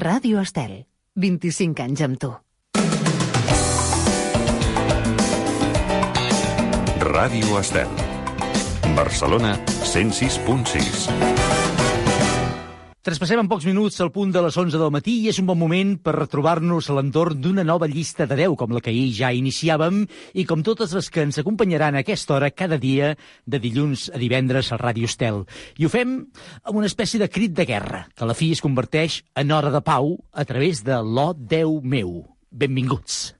Ràdio Estel. 25 anys amb tu. Ràdio Estel. Barcelona 106.6. Traspassem en pocs minuts al punt de les 11 del matí i és un bon moment per retrobar-nos a l'entorn d'una nova llista de 10, com la que ahir ja iniciàvem, i com totes les que ens acompanyaran a aquesta hora cada dia de dilluns a divendres al Ràdio Estel. I ho fem amb una espècie de crit de guerra, que a la fi es converteix en hora de pau a través de l'O Déu meu. Benvinguts.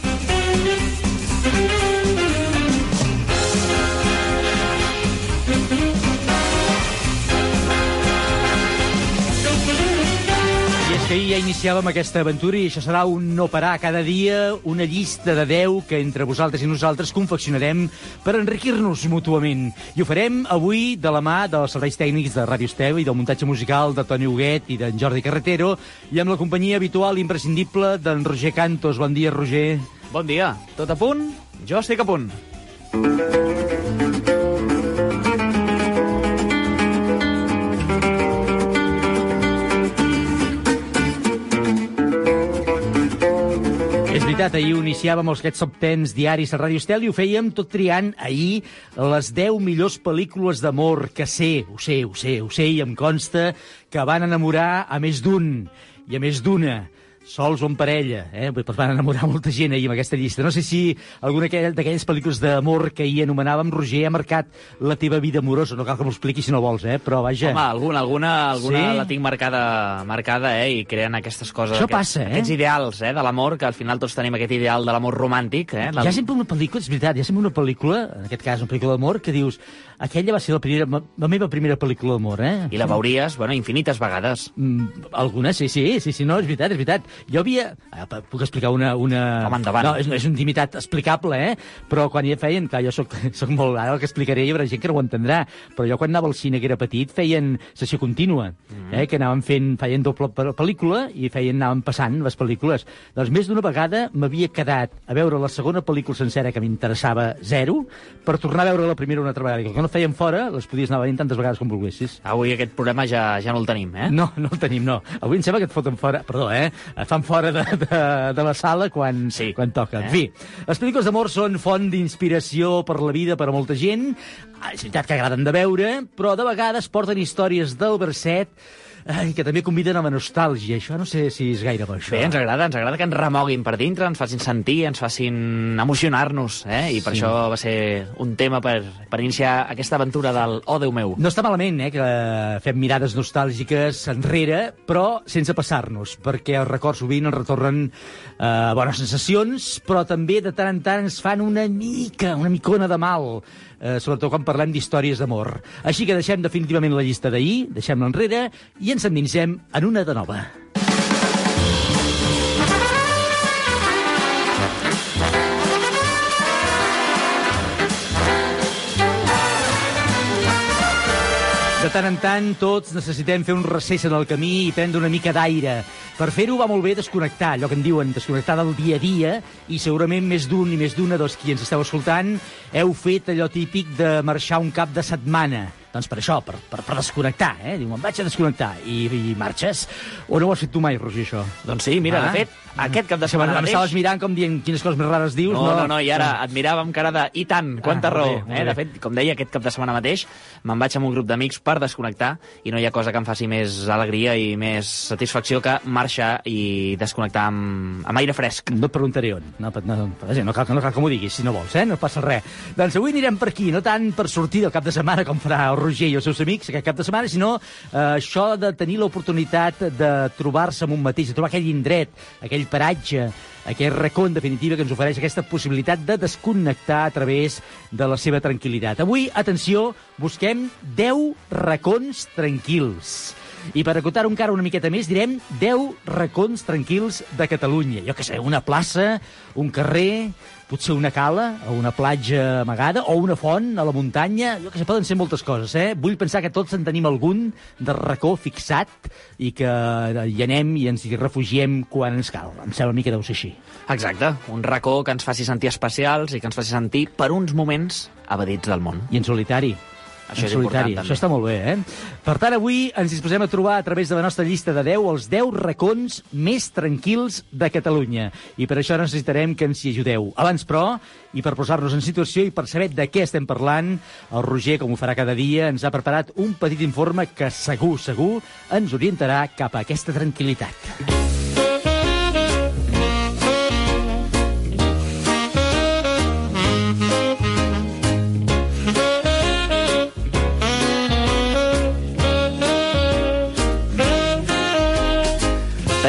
Que ahir ja iniciàvem aquesta aventura i això serà un no parar cada dia, una llista de 10 que entre vosaltres i nosaltres confeccionarem per enriquir-nos mútuament. I ho farem avui de la mà dels serveis tècnics de Ràdio Esteu i del muntatge musical de Toni Huguet i d'en Jordi Carretero i amb la companyia habitual i imprescindible d'en Roger Cantos. Bon dia, Roger. Bon dia. Tot a punt? Jo estic a punt. És veritat, ahir ho iniciàvem els aquests top tens diaris a Ràdio Estel i ho fèiem tot triant ahir les 10 millors pel·lícules d'amor que sé, ho sé, ho sé, ho sé, i em consta que van enamorar a més d'un i a més d'una sols o en parella, eh? Pues van enamorar molta gent ahir amb aquesta llista. No sé si alguna d'aquelles pel·lícules d'amor que ahir anomenàvem, Roger, ha marcat la teva vida amorosa. No cal que m'ho expliquis si no vols, eh? Però vaja... Home, alguna, alguna, alguna Sí? la tinc marcada, marcada, eh? I creen aquestes coses... Això aquests, passa, eh? Aquests ideals, eh? De l'amor, que al final tots tenim aquest ideal de l'amor romàntic, eh? Hi ha sempre una pel·lícula, és veritat, hi ha sempre una pel·lícula, en aquest cas una pel·lícula d'amor, que dius aquella va ser la, primera, la meva primera pel·lícula d'amor, eh? I la veuries, bueno, infinites vegades. Mm, alguna, sí, sí, sí, sí, no, és veritat, és veritat. Jo havia... Ah, puc explicar una... una... Home, endavant. No, és, és una intimitat explicable, eh? Però quan ja feien... Clar, jo soc, soc molt... Ara el que explicaré hi haurà gent que no ho entendrà. Però jo quan anava al cine, que era petit, feien sessió contínua, Mm. eh? Que anaven fent... Feien doble pel- pel·lícula i feien, anaven passant les pel·lícules. Doncs més d'una vegada m'havia quedat a veure la segona pel·lícula sencera que m'interessava zero per tornar a veure la primera una altra vegada. I que no feien fora, les podies anar veient tantes vegades com volguessis. Avui aquest problema ja, ja no el tenim, eh? No, no el tenim, no. Avui em sembla que et foten fora... Perdó, eh? Et fan fora de, de, de la sala quan, Sí. quan toca. Eh? En fi, les pel·lícules d'amor són font d'inspiració per la vida per a molta gent. Ah, És veritat que agraden de veure, però de vegades porten històries del verset ai, que també conviden a la nostàlgia. Això no sé si és gaire bo, això. Bé, ens agrada, ens agrada que ens remoguin per dintre, ens facin sentir, ens facin emocionar-nos, eh? I per Sí. això va ser un tema per, per iniciar aquesta aventura del Oh, Déu meu. No està malament, eh, que fem mirades nostàlgiques enrere, però sense passar-nos, perquè els records sovint ens retornen eh, bones sensacions, però també de tant en tant ens fan una mica, una micona de mal, eh, sobretot quan parlem d'històries d'amor. Així que deixem definitivament la llista d'ahir, deixem-la enrere, i ens endinsem en una de nova. De tant en tant, tots necessitem fer un recés en el camí i prendre una mica d'aire. Per fer-ho va molt bé desconnectar, allò que en diuen desconnectar del dia a dia, i segurament més d'un i més d'una dels qui ens esteu escoltant heu fet allò típic de marxar un cap de setmana. Doncs per això, per, per, per desconnectar, eh? Diu, em vaig a desconnectar. I, I marxes? O no ho has fet tu mai, Roger, això? Doncs sí, mira, Ah. de fet, aquest cap de setmana mateix... estaves mirant com dient quines coses més rares dius. No, no, no, i ara et mirava amb cara de... I tant, quanta Ah, raó. bé, eh? bé. De fet, com deia, aquest cap de setmana mateix me'n vaig amb un grup d'amics per desconnectar i no hi ha cosa que em faci més alegria i més satisfacció que marxar i desconnectar amb, amb aire fresc. No et preguntaré on. No, no, no, no, cal, no cal que m'ho diguis, si no vols, eh? No passa res. Doncs avui anirem per aquí, no tant per sortir del cap de setmana com farà Roger i els seus amics aquest cap de setmana, sinó eh, això de tenir l'oportunitat de trobar-se amb un mateix, de trobar aquell indret, aquell paratge, aquell racó, en definitiva, que ens ofereix aquesta possibilitat de desconnectar a través de la seva tranquil·litat. Avui, atenció, busquem 10 racons tranquils. I per acotar encara una miqueta més, direm 10 racons tranquils de Catalunya. Jo què sé, una plaça, un carrer, potser una cala o una platja amagada o una font a la muntanya, jo que sé, poden ser moltes coses, eh? Vull pensar que tots en tenim algun de racó fixat i que hi anem i ens hi refugiem quan ens cal. Em sembla a mi que deu ser així. Exacte, un racó que ens faci sentir especials i que ens faci sentir per uns moments evadits del món. I en solitari. Això en és solitari. important, Això està molt bé, eh? Per tant, avui ens disposem a trobar a través de la nostra llista de 10 els 10 racons més tranquils de Catalunya. I per això necessitarem que ens hi ajudeu. Abans, però, i per posar-nos en situació i per saber de què estem parlant, el Roger, com ho farà cada dia, ens ha preparat un petit informe que segur, segur, ens orientarà cap a aquesta tranquil·litat.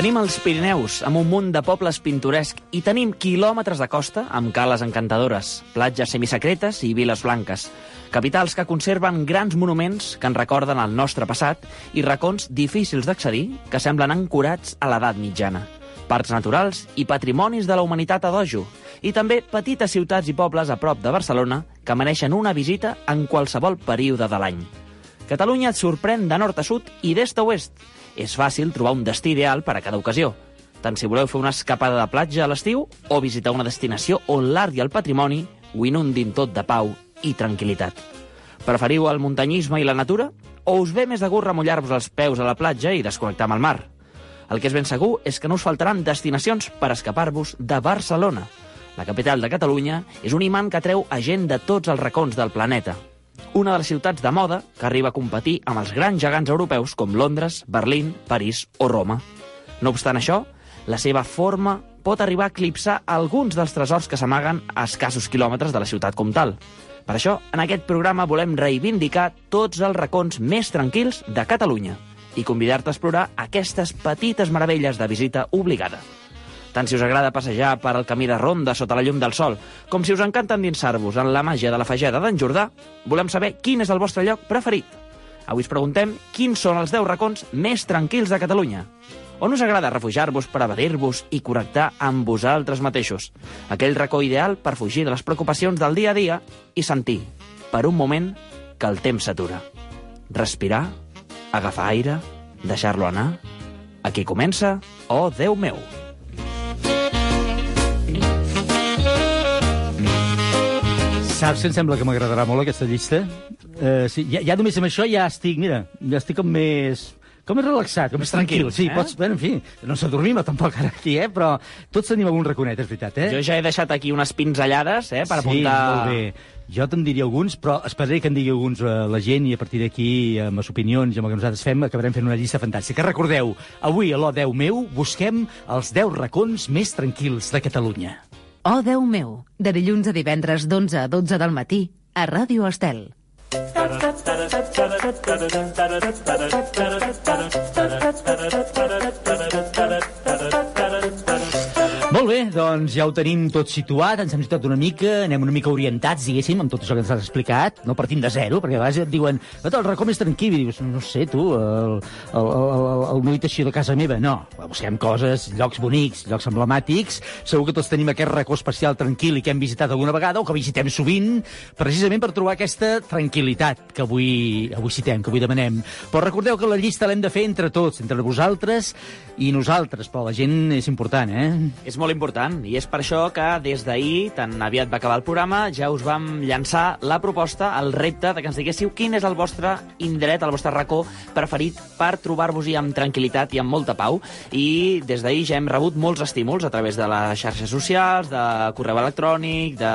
Tenim els Pirineus, amb un munt de pobles pintoresc, i tenim quilòmetres de costa amb cales encantadores, platges semisecretes i viles blanques. Capitals que conserven grans monuments que ens recorden el nostre passat i racons difícils d'accedir que semblen ancorats a l'edat mitjana. Parcs naturals i patrimonis de la humanitat a dojo. I també petites ciutats i pobles a prop de Barcelona que mereixen una visita en qualsevol període de l'any. Catalunya et sorprèn de nord a sud i d'est a oest. És fàcil trobar un destí ideal per a cada ocasió. Tant si voleu fer una escapada de platja a l'estiu o visitar una destinació on l'art i el patrimoni ho inundin tot de pau i tranquil·litat. Preferiu el muntanyisme i la natura? O us ve més de gust remullar-vos els peus a la platja i desconnectar amb el mar? El que és ben segur és que no us faltaran destinacions per escapar-vos de Barcelona. La capital de Catalunya és un imant que atreu a gent de tots els racons del planeta. Una de les ciutats de moda que arriba a competir amb els grans gegants europeus com Londres, Berlín, París o Roma. No obstant això, la seva forma pot arribar a eclipsar alguns dels tresors que s'amaguen a escassos quilòmetres de la ciutat com tal. Per això, en aquest programa volem reivindicar tots els racons més tranquils de Catalunya i convidar-te a explorar aquestes petites meravelles de visita obligada. Tant si us agrada passejar per al camí de ronda sota la llum del sol, com si us encanta endinsar-vos en la màgia de la fageda d'en Jordà, volem saber quin és el vostre lloc preferit. Avui us preguntem quins són els 10 racons més tranquils de Catalunya. On us agrada refugiar-vos per evadir-vos i connectar amb vosaltres mateixos? Aquell racó ideal per fugir de les preocupacions del dia a dia i sentir, per un moment, que el temps s'atura. Respirar, agafar aire, deixar-lo anar. Aquí comença Oh, Déu meu! Saps que em sembla que m'agradarà molt aquesta llista? Uh, sí, ja, ja només amb això ja estic, mira, ja estic com més com més relaxat, com més, Més tranquil, Sí, eh? pots, bueno, en fi, no s'adormim tampoc ara aquí, eh? però tots tenim algun raconet, és veritat, eh? Jo ja he deixat aquí unes pinzellades eh, per sí, apuntar... molt bé. Jo te'n diria alguns, però esperaré que en digui alguns eh, la gent i a partir d'aquí, amb les opinions i amb el que nosaltres fem, acabarem fent una llista fantàstica. Recordeu, avui a l'O10 meu busquem els 10 racons més tranquils de Catalunya. Oh, Déu meu, de dilluns a divendres d'11 a 12 del matí, a Ràdio Estel. Molt bé, doncs ja ho tenim tot situat, ens hem situat una mica, anem una mica orientats, diguéssim, amb tot això que ens has explicat, no partim de zero, perquè a vegades et diuen "Escolta, el racó més tranquil, i dius, no sé, tu, el, el, el, el, el meditació de casa meva. No, busquem coses, llocs bonics, llocs emblemàtics, segur que tots tenim aquest racó especial tranquil i que hem visitat alguna vegada o que visitem sovint, precisament per trobar aquesta tranquil·litat que avui, avui citem, que avui demanem. Però recordeu que la llista l'hem de fer entre tots, entre vosaltres i nosaltres, però la gent és important, eh? És molt important, i és per això que des d'ahir, tan aviat va acabar el programa, ja us vam llançar la proposta, el repte de que ens diguéssiu quin és el vostre indret, el vostre racó preferit per trobar-vos-hi amb tranquil·litat i amb molta pau. I des d'ahir ja hem rebut molts estímuls a través de les xarxes socials, de correu electrònic, de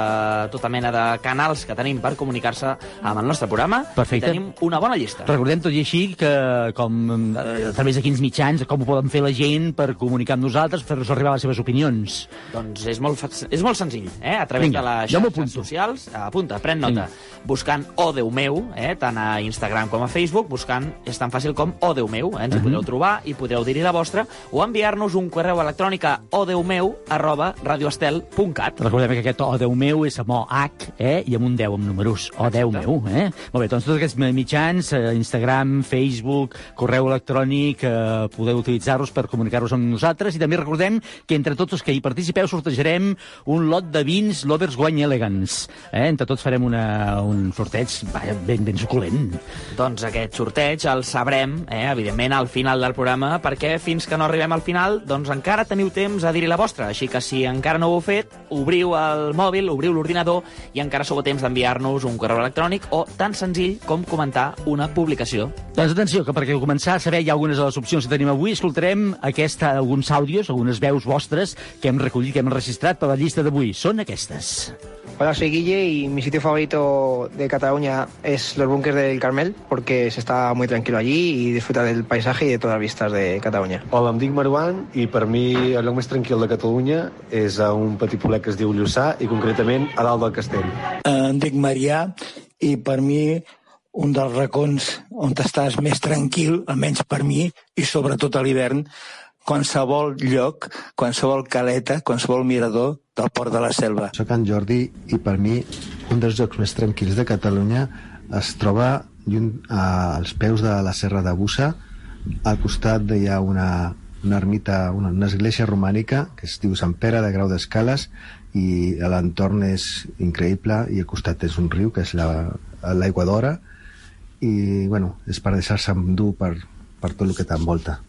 tota mena de canals que tenim per comunicar-se amb el nostre programa. Perfecte. I tenim una bona llista. Recordem tot i així que com, eh, a través de quins mitjans, com ho poden fer la gent per comunicar amb nosaltres, fer-nos arribar les seves opinions. Punts. Doncs és molt, és molt senzill, eh? A través Vinga, de les xarxes apunto. socials. Apunta, pren nota. Buscant O Déu meu, eh? tant a Instagram com a Facebook, buscant és tan fàcil com O Déu meu. Eh? Ens hi podeu trobar i podeu dir-hi la vostra o enviar-nos un correu electrònic a odeumeu arroba radioestel.cat. Recordem que aquest O Déu meu és amb OH, eh? i amb un 10 amb números. O Déu meu, eh? Molt bé, doncs tots aquests mitjans, eh, Instagram, Facebook, correu electrònic, eh, podeu utilitzar-los per comunicar-vos amb nosaltres i també recordem que entre tots els que hi participeu sortejarem un lot de vins Lovers Wine Elegance. Eh? Entre tots farem una, un sorteig vaja, ben, ben suculent. Doncs aquest sorteig el sabrem, eh, evidentment, al final del programa, perquè fins que no arribem al final, doncs encara teniu temps a dir-hi la vostra. Així que si encara no ho heu fet, obriu el mòbil, obriu l'ordinador i encara sou a temps d'enviar-nos un correu electrònic o tan senzill com comentar una publicació. Doncs atenció, que perquè començar a saber ja algunes de les opcions que tenim avui, escoltarem aquesta, alguns àudios, algunes veus vostres que hem recollit, que hem registrat per la llista d'avui. Són aquestes. Hola, soy Guille y mi sitio favorito de Cataluña es los búnkers del Carmel porque se está muy tranquilo allí y disfruta del paisaje y de todas las vistas de Cataluña. Hola, em dic Maruan i per mi el lloc més tranquil de Catalunya és a un petit poblet que es diu Lluçà i concretament a dalt del castell. Eh, em dic Marià i per mi un dels racons on estàs més tranquil, almenys per mi, i sobretot a l'hivern, qualsevol lloc, qualsevol caleta, qualsevol mirador del Port de la Selva. Soc en Jordi i per mi un dels llocs més tranquils de Catalunya es troba lluny, als peus de la Serra de Bussa. Al costat hi ha una, una ermita, una, una església romànica que es diu Sant Pere de Grau d'Escales i l'entorn és increïble i al costat és un riu que és la- l'aigua la, d'Ora i bueno, és per deixar-se endur per, per tot el que t'envolta.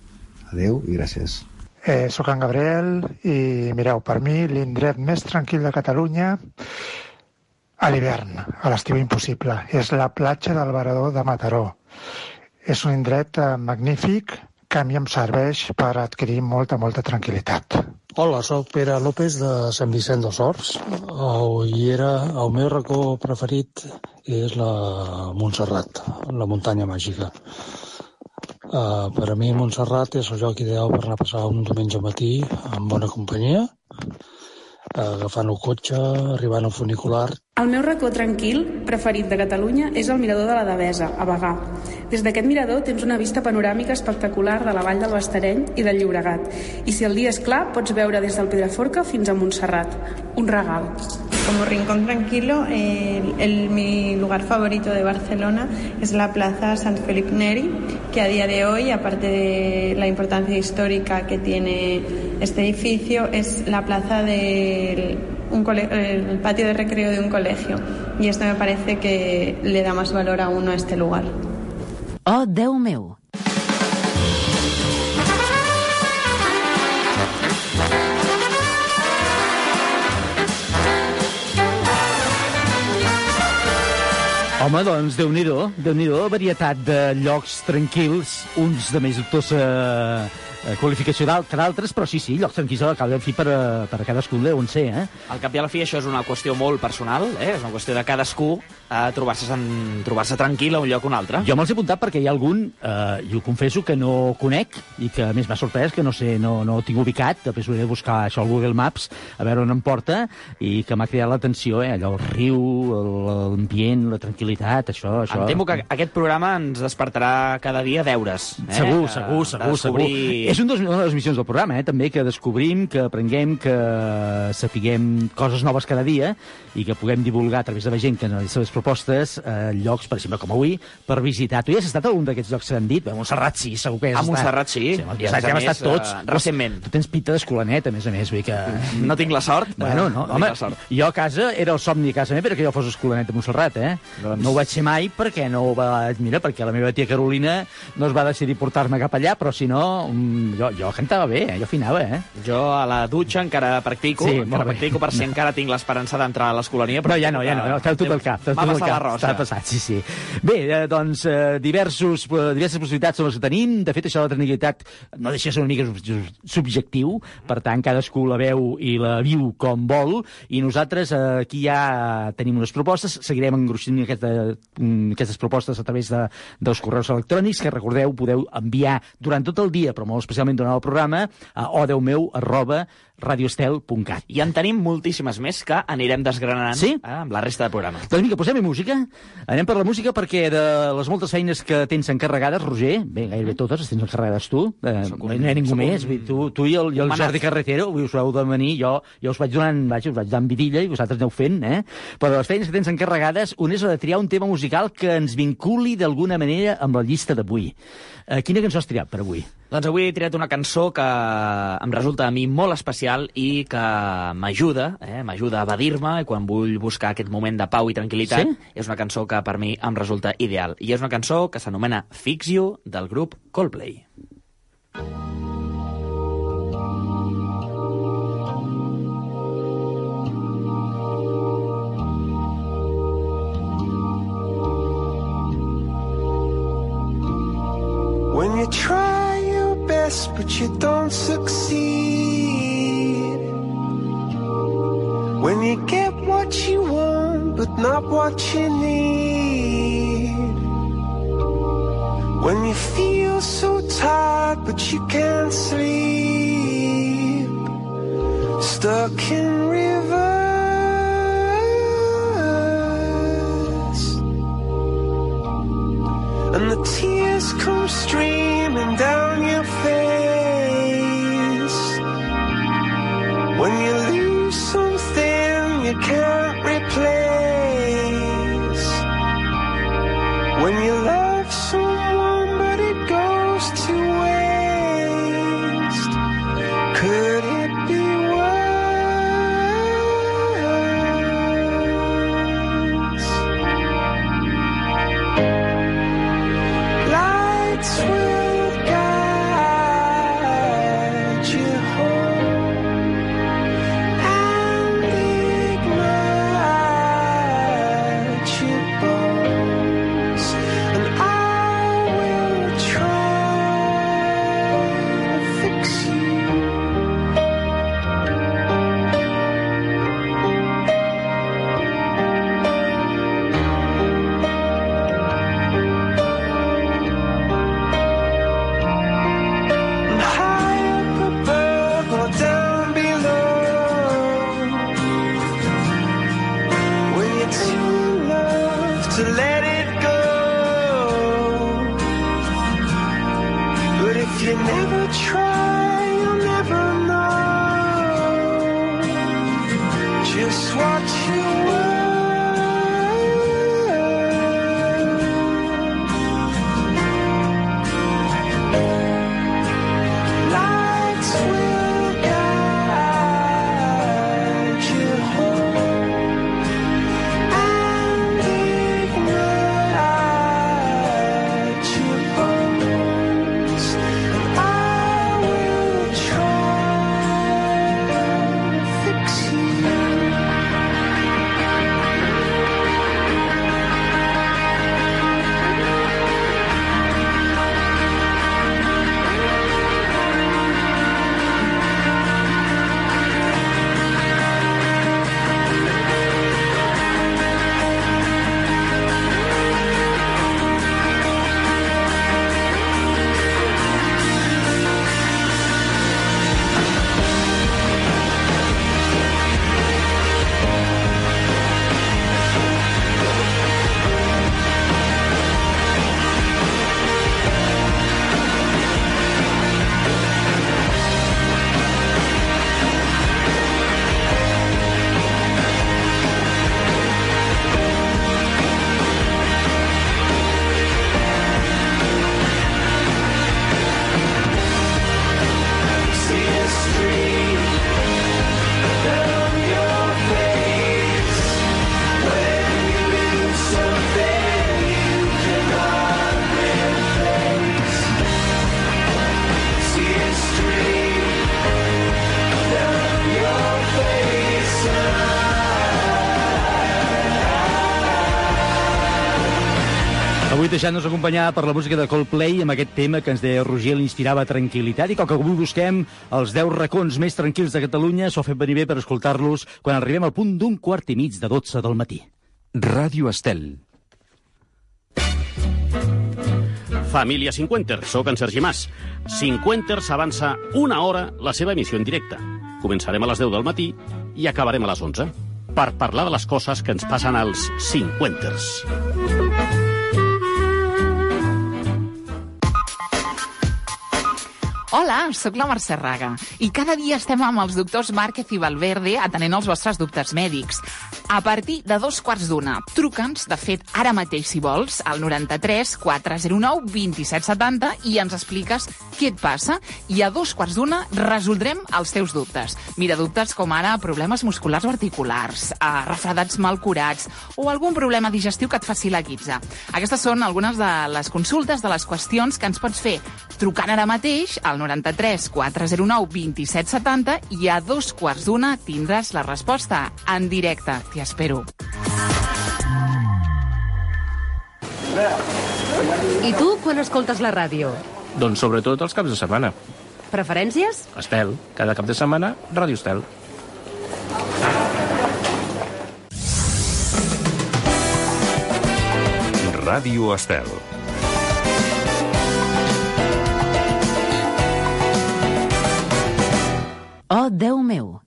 Adeu i gràcies. Eh, soc en Gabriel i mireu, per mi l'indret més tranquil de Catalunya a l'hivern, a l'estiu impossible, és la platja del Varador de Mataró. És un indret eh, magnífic que a mi em serveix per adquirir molta, molta tranquil·litat. Hola, sóc Pere López de Sant Vicent dels Horts. Oh, I era el meu racó preferit és la Montserrat, la muntanya màgica. Uh, per a mi Montserrat és el lloc ideal per anar a passar un diumenge matí amb bona companyia, uh, agafant el cotxe, arribant al funicular. El meu racó tranquil preferit de Catalunya és el mirador de la Devesa, a Bagà. Des d'aquest mirador tens una vista panoràmica espectacular de la vall del Bastareny i del Llobregat. I si el dia és clar, pots veure des del Pedraforca fins a Montserrat. Un regal. Como rincón tranquilo, el- mi lugar favorito de Barcelona es la Plaza Sant Felip Neri, que a día de hoy, aparte de la importancia histórica que tiene este edificio, es la plaza del un el patio de recreo de un colegio. Y esto me parece que le da más valor aún a este lugar. Oh, Déu! Home, doncs, Déu-n'hi-do, déu nhi déu varietat de llocs tranquils, uns de més dubtosa eh, qualificació d'altres, però sí, sí, llocs tranquils al cap i a la fi per, a, per a cadascun d'on ser, eh? Al cap i a la fi això és una qüestió molt personal, eh? és una qüestió de cadascú a trobar-se en... trobar tranquil a un lloc o un altre. Jo me'ls he apuntat perquè hi ha algun, eh, i ho confesso, que no conec i que a més m'ha sorprès, que no sé, no, no ho tinc ubicat, després hauré de buscar això al Google Maps, a veure on em porta, i que m'ha cridat l'atenció, eh, allò, el riu, el- l'ambient, la tranquil·litat, això... això... Em temo que aquest programa ens despertarà cada dia deures. Eh? Segur, De- segur, de segur, segur. És un dos, una de les missions del programa, eh? també, que descobrim, que aprenguem, que sapiguem coses noves cada dia i que puguem divulgar a través de la gent que en les seves propostes eh, llocs, per exemple, com avui, per visitar. Tu ja has estat a un d'aquests llocs que s'han dit? A Montserrat sí, segur que has A estat. Montserrat sí, sí a ja, a ja hem més, estat tots. eh, recentment. Tu tens pinta d'escolanet, a més a més, vull que... No tinc la sort. Bueno, no, no home, la sort. jo a casa era el somni a casa meva perquè jo fos escolanet a Montserrat, eh? Doncs- No ho vaig ser mai perquè no ho vaig... Mira, perquè la meva tia Carolina no es va decidir portar-me cap allà, però si no, mm, jo, jo cantava bé, eh? jo afinava, eh? Jo a la dutxa encara practico, Sí, encara practico per si encara tinc l'esperança d'entrar a l'escolania. Però ja no, ja no, no treu tot el cap. treu tot el cap. la rosa. Està passat, sí, sí. Bé, eh, doncs, eh, diversos, eh, diverses possibilitats són les que tenim. De fet, això de la tranquil·litat no deixa de ser una mica sub- subjectiu, per tant, cadascú la veu i la viu com vol, i nosaltres eh, aquí ja tenim unes propostes, seguirem engruixint aquesta, mm, aquestes propostes a través de, dels correus electrònics, que recordeu, podeu enviar durant tot el dia, però molt especialment durant el programa, a odeumeu arroba radioestel.cat. I en tenim moltíssimes més que anirem desgranant Sí? eh, amb la resta de programa. Doncs vinga, posem-hi música. Anem per la música perquè de les moltes feines que tens encarregades, Roger, bé, gairebé totes les tens encarregades tu, eh, no hi ha ningú més, un... tu, tu i el, i el. Jordi Carretero, us heu de venir, jo, jo us vaig donant, vaja, us vaig donant vidilla i vosaltres aneu fent, eh? Però de les feines que tens encarregades, una és la de triar un tema musical que ens vinculi d'alguna manera amb la llista d'avui. Eh, quina cançó has triat per avui? Doncs avui he triat una cançó que em resulta a mi molt especial i que m'ajuda, eh, m'ajuda a evadir-me quan vull buscar aquest moment de pau i tranquil·litat. Sí? És una cançó que per mi em resulta ideal. I és una cançó que s'anomena Fix You, del grup Coldplay. When you try your best but you don't succeed. When you get what you want but not what you need. When you feel so tired but you can't sleep. Stuck in reverse. And the tears come streaming down your face When you lose you can't replace When you love someone deixant-nos acompanyar per la música de Coldplay amb aquest tema que ens deia Roger l'inspirava tranquil·litat i com que avui busquem els 10 racons més tranquils de Catalunya, s'ho ha fet venir bé per escoltar-los quan arribem al punt d'un quart i mig de 12 del matí. Ràdio Estel. Família 50, sóc en Sergi Mas. 50 avança una hora la seva emissió en directe. Començarem a les 10 del matí i acabarem a les 11 per parlar de les coses que ens passen als 50ers. Hola, sóc la Mercè Raga i cada dia estem amb els doctors Márquez i Valverde atenent els vostres dubtes mèdics. A partir de dos quarts d'una, truca'ns, de fet, ara mateix, si vols, al 93 409 2770 i ens expliques què et passa i a dos quarts d'una resoldrem els teus dubtes. Mira, dubtes com ara problemes musculars o articulars, eh, refredats mal curats o algun problema digestiu que et faci la guitza. Aquestes són algunes de les consultes, de les qüestions que ens pots fer trucant ara mateix al 93 409 2770 i a dos quarts d'una tindràs la resposta en directe. T'hi espero. I tu, quan escoltes la ràdio? Doncs sobretot els caps de setmana. Preferències? Estel, cada cap de setmana, Ràdio Estel. Ràdio Estel. Oh, Déu meu!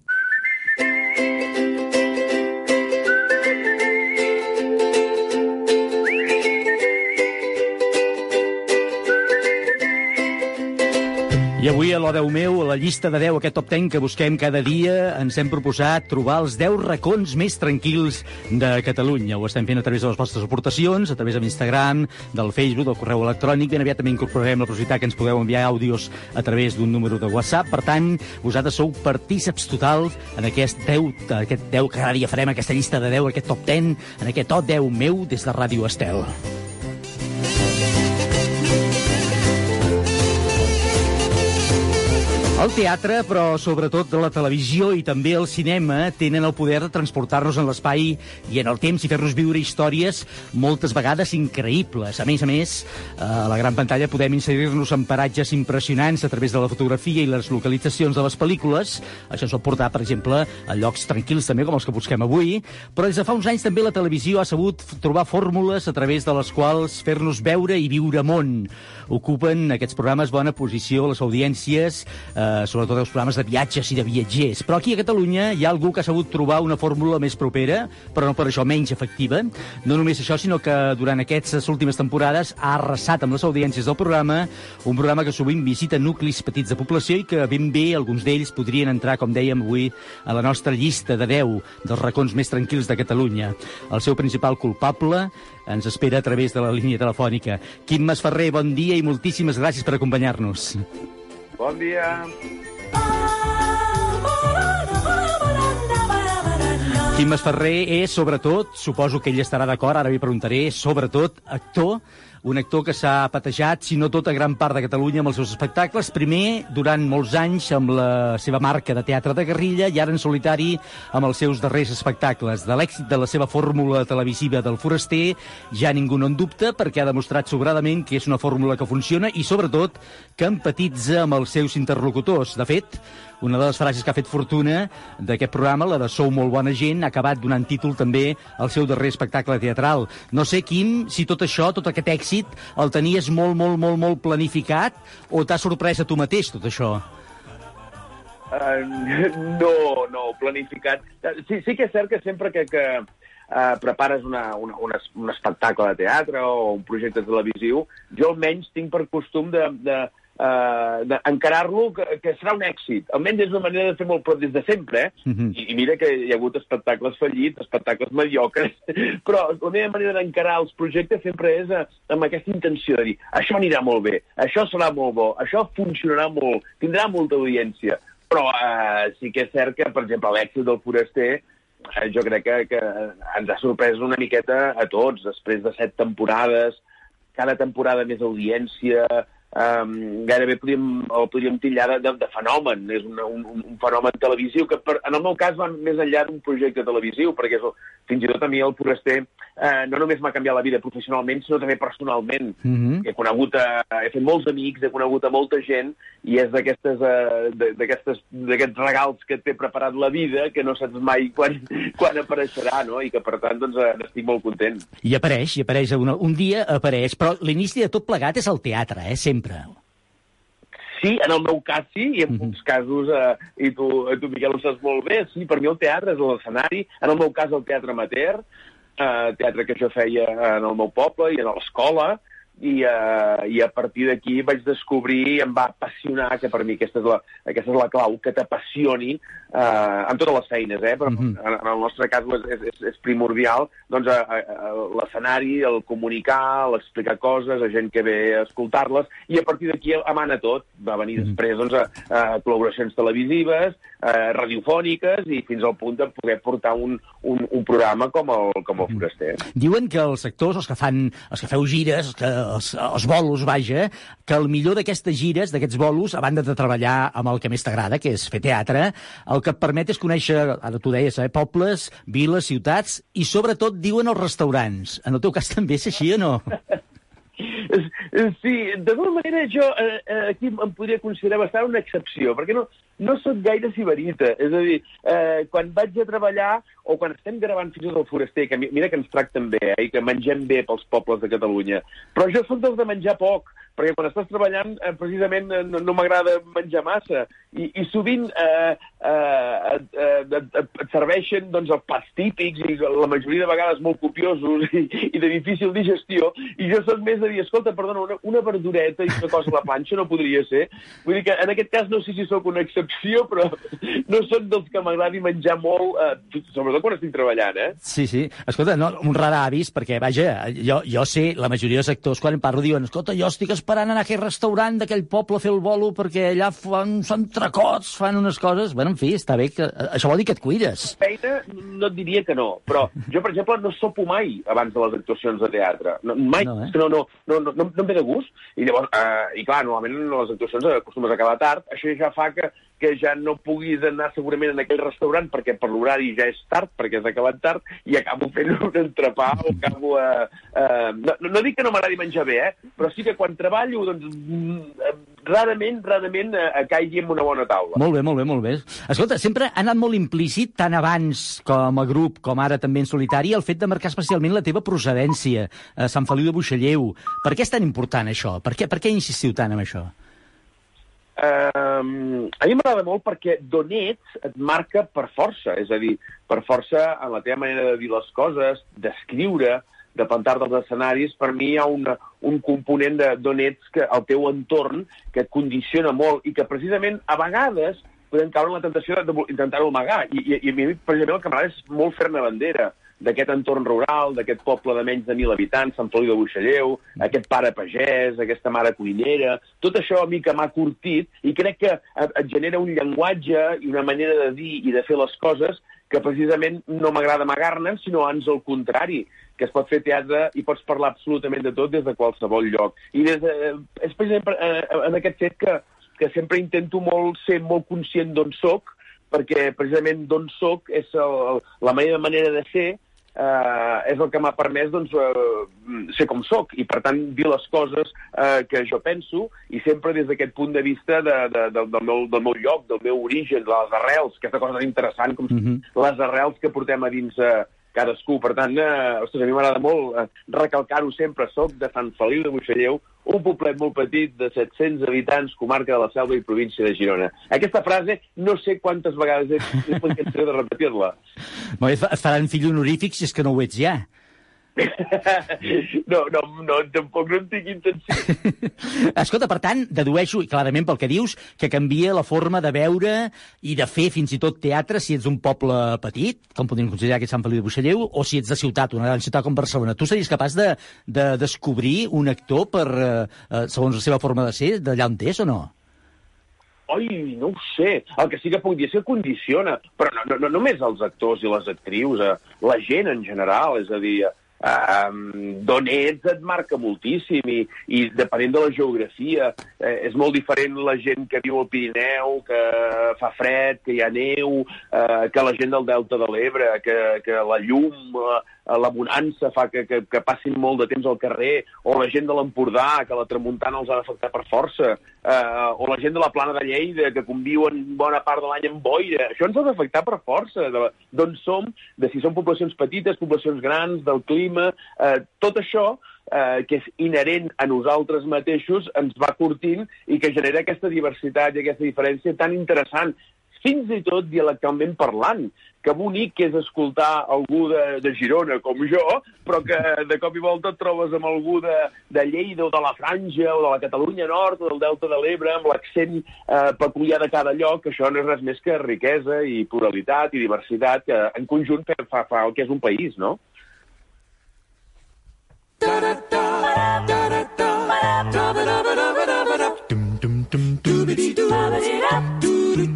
I avui, a l'O Déu meu, a la llista de 10, aquest top 10 que busquem cada dia, ens hem proposat trobar els 10 racons més tranquils de Catalunya. Ho estem fent a través de les vostres aportacions, a través de l'Instagram, del Facebook, del correu electrònic. Ben aviat també incorporarem la possibilitat que ens podeu enviar àudios a través d'un número de WhatsApp. Per tant, vosaltres sou partíceps totals en aquest 10, aquest 10 que cada dia farem, aquesta llista de 10, aquest top 10, en aquest O Déu meu, des de Ràdio Estel. El teatre, però sobretot la televisió i també el cinema, tenen el poder de transportar-nos en l'espai i en el temps i fer-nos viure històries moltes vegades increïbles. A més a més, eh, a la gran pantalla podem inserir-nos en paratges impressionants a través de la fotografia i les localitzacions de les pel·lícules. Això ens pot portar, per exemple, a llocs tranquils també, com els que busquem avui. Però des de fa uns anys també la televisió ha sabut trobar fórmules a través de les quals fer-nos veure i viure món. Ocupen aquests programes bona posició a les audiències, eh, sobretot els programes de viatges i de viatgers. Però aquí a Catalunya hi ha algú que ha sabut trobar una fórmula més propera, però no per això menys efectiva. No només això, sinó que durant aquestes últimes temporades ha arrasat amb les audiències del programa, un programa que sovint visita nuclis petits de població i que ben bé alguns d'ells podrien entrar, com dèiem avui, a la nostra llista de 10 dels racons més tranquils de Catalunya. El seu principal culpable ens espera a través de la línia telefònica. Quim Masferrer, bon dia i moltíssimes gràcies per acompanyar-nos. Bon dia. Quim Masferrer és, sobretot, suposo que ell estarà d'acord, ara li preguntaré, sobretot, actor, un actor que s'ha patejat, si no tota gran part de Catalunya amb els seus espectacles, primer durant molts anys amb la seva marca de teatre de guerrilla i ara en solitari amb els seus darrers espectacles. De l'èxit de la seva fórmula televisiva del foraster ja ningú no en dubta perquè ha demostrat sobradament que és una fórmula que funciona i, sobretot, que empatitza amb els seus interlocutors. De fet, una de les frases que ha fet fortuna d'aquest programa, la de Sou molt bona gent, ha acabat donant títol també al seu darrer espectacle teatral. No sé, Quim, si tot això, tot aquest èxit, el tenies molt, molt, molt, molt planificat o t'ha sorprès a tu mateix, tot això? Uh, no, no, planificat. Sí, sí que és cert que sempre que, que uh, prepares una, una, una, un espectacle de teatre o un projecte televisiu, jo almenys tinc per costum de, de, uh, d'encarar-lo que, que serà un èxit. Almenys és una manera de fer molt, però des de sempre, eh? Mhm. I, I mira que hi ha hagut espectacles fallits, espectacles mediocres, però la meva manera d'encarar els projectes sempre és eh, amb aquesta intenció de dir això anirà molt bé, això serà molt bo, això funcionarà molt, tindrà molta audiència. Però eh, sí que és cert que, per exemple, l'èxit del Foraster eh, jo crec que, que ens ha sorprès una miqueta a tots, després de set temporades, cada temporada més audiència, um, gairebé podríem, el podríem tillar de, de, de fenomen. És un, un, un fenomen televisiu que, per, en el meu cas, va més enllà d'un projecte televisiu, perquè és, el- fins i tot a mi el Foraster eh, no només m'ha canviat la vida professionalment, sinó també personalment. Mm -hmm. He conegut, a, he fet molts amics, he conegut a molta gent, i és d'aquestes eh, d'aquests regals que té preparat la vida, que no saps mai quan, quan apareixerà, no? I que, per tant, doncs, eh, n'estic molt content. I apareix, i apareix, un, un dia apareix, però l'inici de tot plegat és el teatre, eh, sempre. Sí, en el meu cas sí, i en molts casos, eh, i tu, eh, tu, Miquel, ho saps molt bé, sí, per mi el teatre és l'escenari, en el meu cas el teatre amateur, eh, teatre que jo feia en el meu poble i a l'escola, i, uh, i a partir d'aquí vaig descobrir i em va apassionar, que per mi aquesta és la, aquesta és la clau, que t'apassioni uh, en totes les feines, eh? però mm -hmm. en, en el nostre cas és, és, és primordial doncs, uh, uh, l'escenari, el comunicar, l'explicar coses, a gent que ve a escoltar-les, i a partir d'aquí emana tot. Va venir mm -hmm. després doncs, a, a col·laboracions televisives, uh, radiofòniques, i fins al punt de poder portar un, un, un programa com el, com el Foraster. Diuen que els actors, els que fan, els que feu gires, els, que, els, els bolos, vaja, que el millor d'aquestes gires, d'aquests bolos, a banda de treballar amb el que més t'agrada, que és fer teatre, el que et permet és conèixer, ara tu deies, eh, pobles, viles, ciutats, i sobretot diuen els restaurants. En el teu cas també és així o no? Sí, de tota manera jo eh, eh, aquí em podria considerar bastant una excepció, perquè no, no sóc gaire sibarita. És a dir, eh, quan vaig a treballar o quan estem gravant fins el foraster, que mira que ens tracten bé eh, i que mengem bé pels pobles de Catalunya, però jo sóc dels de menjar poc, perquè quan estàs treballant eh, precisament eh, no, no m'agrada menjar massa i, i sovint eh, eh, eh, et, serveixen doncs, els plats típics i la majoria de vegades molt copiosos i, i de difícil digestió i jo soc més de dir, escolta, perdona, una, una verdureta i una cosa a la planxa no podria ser. Vull dir que en aquest cas no sé si sóc una excepció, però no sóc dels que m'agradi menjar molt, eh, sobretot quan estic treballant, eh? Sí, sí. Escolta, no, un rar avis, perquè, vaja, jo, jo sé, la majoria dels actors, quan em parlo, diuen, escolta, jo estic esperant anar a aquell restaurant d'aquell poble a fer el bolo perquè allà fan, fan tracots, fan unes coses... Bueno, en fi, està bé, que, això vol dir que et cuides. Feina no et diria que no, però jo, per exemple, no sopo mai abans de les actuacions de teatre. No, mai, no, eh? no, no, no, no, no, no em ve de gust. I llavors, eh, i clar, normalment les actuacions acostumes a acabar tard, això ja fa que que ja no puguis anar segurament en aquell restaurant perquè per l'horari ja és tard, perquè has acabat tard, i acabo fent un entrepà o acabo a... a... No, no dic que no m'agradi menjar bé, eh? però sí que quan treballo, doncs, mm, rarament, rarament eh, caigui en una bona taula. Molt bé, molt bé, molt bé. Escolta, sempre ha anat molt implícit, tant abans com a grup, com ara també en solitari, el fet de marcar especialment la teva procedència, a Sant Feliu de Buixalleu. Per què és tan important això? Per què, per què insistiu tant en això? Um, a mi m'agrada molt perquè d'on ets et marca per força, és a dir, per força en la teva manera de dir les coses, d'escriure, de plantar dels escenaris, per mi hi ha una, un component de d'on ets, que, el teu entorn, que et condiciona molt i que precisament a vegades podem caure en la tentació d'intentar-ho amagar. I, i, I a mi, precisament, el que m'agrada és molt fer-ne bandera d'aquest entorn rural, d'aquest poble de menys de 1.000 habitants, Sant Feliu de Buixalleu, aquest pare pagès, aquesta mare cuinera, tot això a mi que m'ha curtit i crec que et, genera un llenguatge i una manera de dir i de fer les coses que precisament no m'agrada amagar-ne, sinó ans al contrari, que es pot fer teatre i pots parlar absolutament de tot des de qualsevol lloc. I des de, és precisament eh, en aquest fet que, que sempre intento molt ser molt conscient d'on sóc, perquè precisament d'on sóc és el, la meva manera de ser eh, és el que m'ha permès doncs, eh, ser com sóc i, per tant, dir les coses eh, que jo penso i sempre des d'aquest punt de vista de, de, de, del, meu, del meu lloc, del meu origen, de les arrels, aquesta cosa interessant com mm -hmm. les arrels que portem a dins eh, cadascú. Per tant, eh, ostres, a mi m'agrada molt eh, recalcar-ho sempre. Soc de Sant Feliu de Buixalleu, un poblet molt petit de 700 habitants, comarca de la Selva i província de Girona. Aquesta frase no sé quantes vegades he, he de repetir-la. Es faran fill honorífic si és que no ho ets ja. No, no, no, tampoc no en tinc intenció. Escolta, per tant, dedueixo, i clarament pel que dius, que canvia la forma de veure i de fer fins i tot teatre si ets un poble petit, com podríem considerar que és Sant Feliu de Buixalleu, o si ets de ciutat, una gran ciutat com Barcelona. Tu series capaç de, de descobrir un actor per, eh, eh segons la seva forma de ser, d'allà on és o no? Oi, no ho sé. El que sí que puc dir és que condiciona, però no, no, no només els actors i les actrius, eh, la gent en general, és a dir, Um, d'on ets et marca moltíssim i, i depenent de la geografia eh, és molt diferent la gent que viu al Pirineu, que fa fred, que hi ha neu, eh, que la gent del Delta de l'Ebre, que, que la llum, eh, la bonança fa que, que, que passin molt de temps al carrer, o la gent de l'Empordà, que la tramuntana els ha d'afectar per força, eh, o la gent de la plana de Lleida, que conviuen bona part de l'any amb boira. Això ens ha d'afectar per força, d'on som, de si són poblacions petites, poblacions grans, del clima, eh, tot això eh, que és inherent a nosaltres mateixos, ens va curtint i que genera aquesta diversitat i aquesta diferència tan interessant fins i tot dialectalment parlant. Que bonic que és escoltar algú de, de Girona, com jo, però que de cop i volta et trobes amb algú de, de Lleida o de la Franja o de la Catalunya Nord o del Delta de l'Ebre amb l'accent eh, peculiar de cada lloc. Això no és res més que riquesa i pluralitat i diversitat que en conjunt fa, fa, el que és un país, no?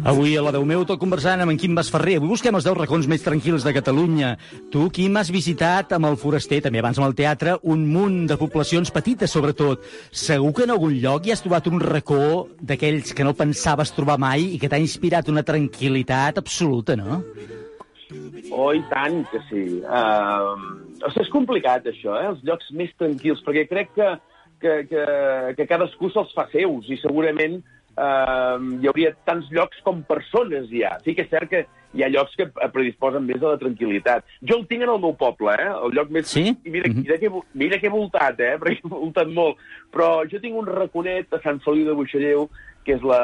Avui a la Déu meu tot conversant amb en Quim Basferrer. Avui busquem els 10 racons més tranquils de Catalunya. Tu, Quim, has visitat amb el Foraster, també abans amb el teatre, un munt de poblacions petites, sobretot. Segur que en algun lloc hi has trobat un racó d'aquells que no pensaves trobar mai i que t'ha inspirat una tranquil·litat absoluta, no? Oh, i tant que sí. Uh, o sigui, és complicat, això, eh? els llocs més tranquils, perquè crec que, que, que, que cadascú se'ls fa seus i segurament hi hauria tants llocs com persones hi ha. Sí que és cert que hi ha llocs que predisposen més a la tranquil·litat. Jo el tinc en el meu poble, eh? el lloc més... Sí? I mira, mira, que, mira que he voltat, eh? perquè he voltat molt. Però jo tinc un raconet a Sant Feliu de Buixalleu, que és la,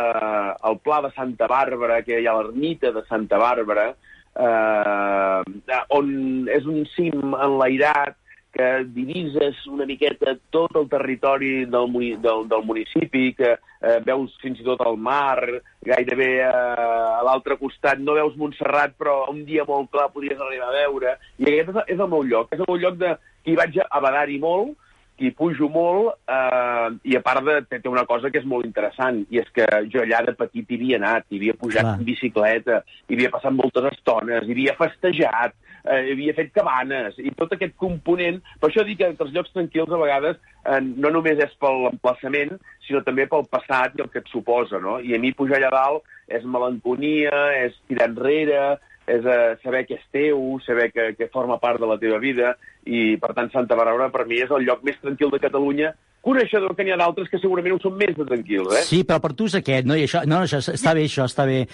el Pla de Santa Bàrbara, que hi ha l'ermita de Santa Bàrbara, eh, on és un cim enlairat que divises una miqueta tot el territori del, muni- del, del municipi, que eh, veus fins i tot el mar, gairebé eh, a l'altre costat no veus Montserrat, però un dia molt clar podries arribar a veure. I aquest és, és el meu lloc. És el meu lloc de, que hi vaig a badar-hi molt, que hi pujo molt, eh, i a part de, té té una cosa que és molt interessant, i és que jo allà de petit hi havia anat, hi havia pujat Clar. en bicicleta, hi havia passat moltes estones, hi havia festejat, eh, havia fet cabanes, i tot aquest component... Per això dic que els llocs tranquils a vegades eh, no només és pel emplaçament, sinó també pel passat i el que et suposa, no? I a mi pujar allà dalt és melanconia, és tirar enrere, és eh, saber que és teu, saber que, que forma part de la teva vida, i per tant Santa Bàrbara per mi és el lloc més tranquil de Catalunya, coneixedor que n'hi ha d'altres que segurament ho són més de tranquils, eh? Sí, però per tu és aquest, no? I això, no, això està bé, això està bé.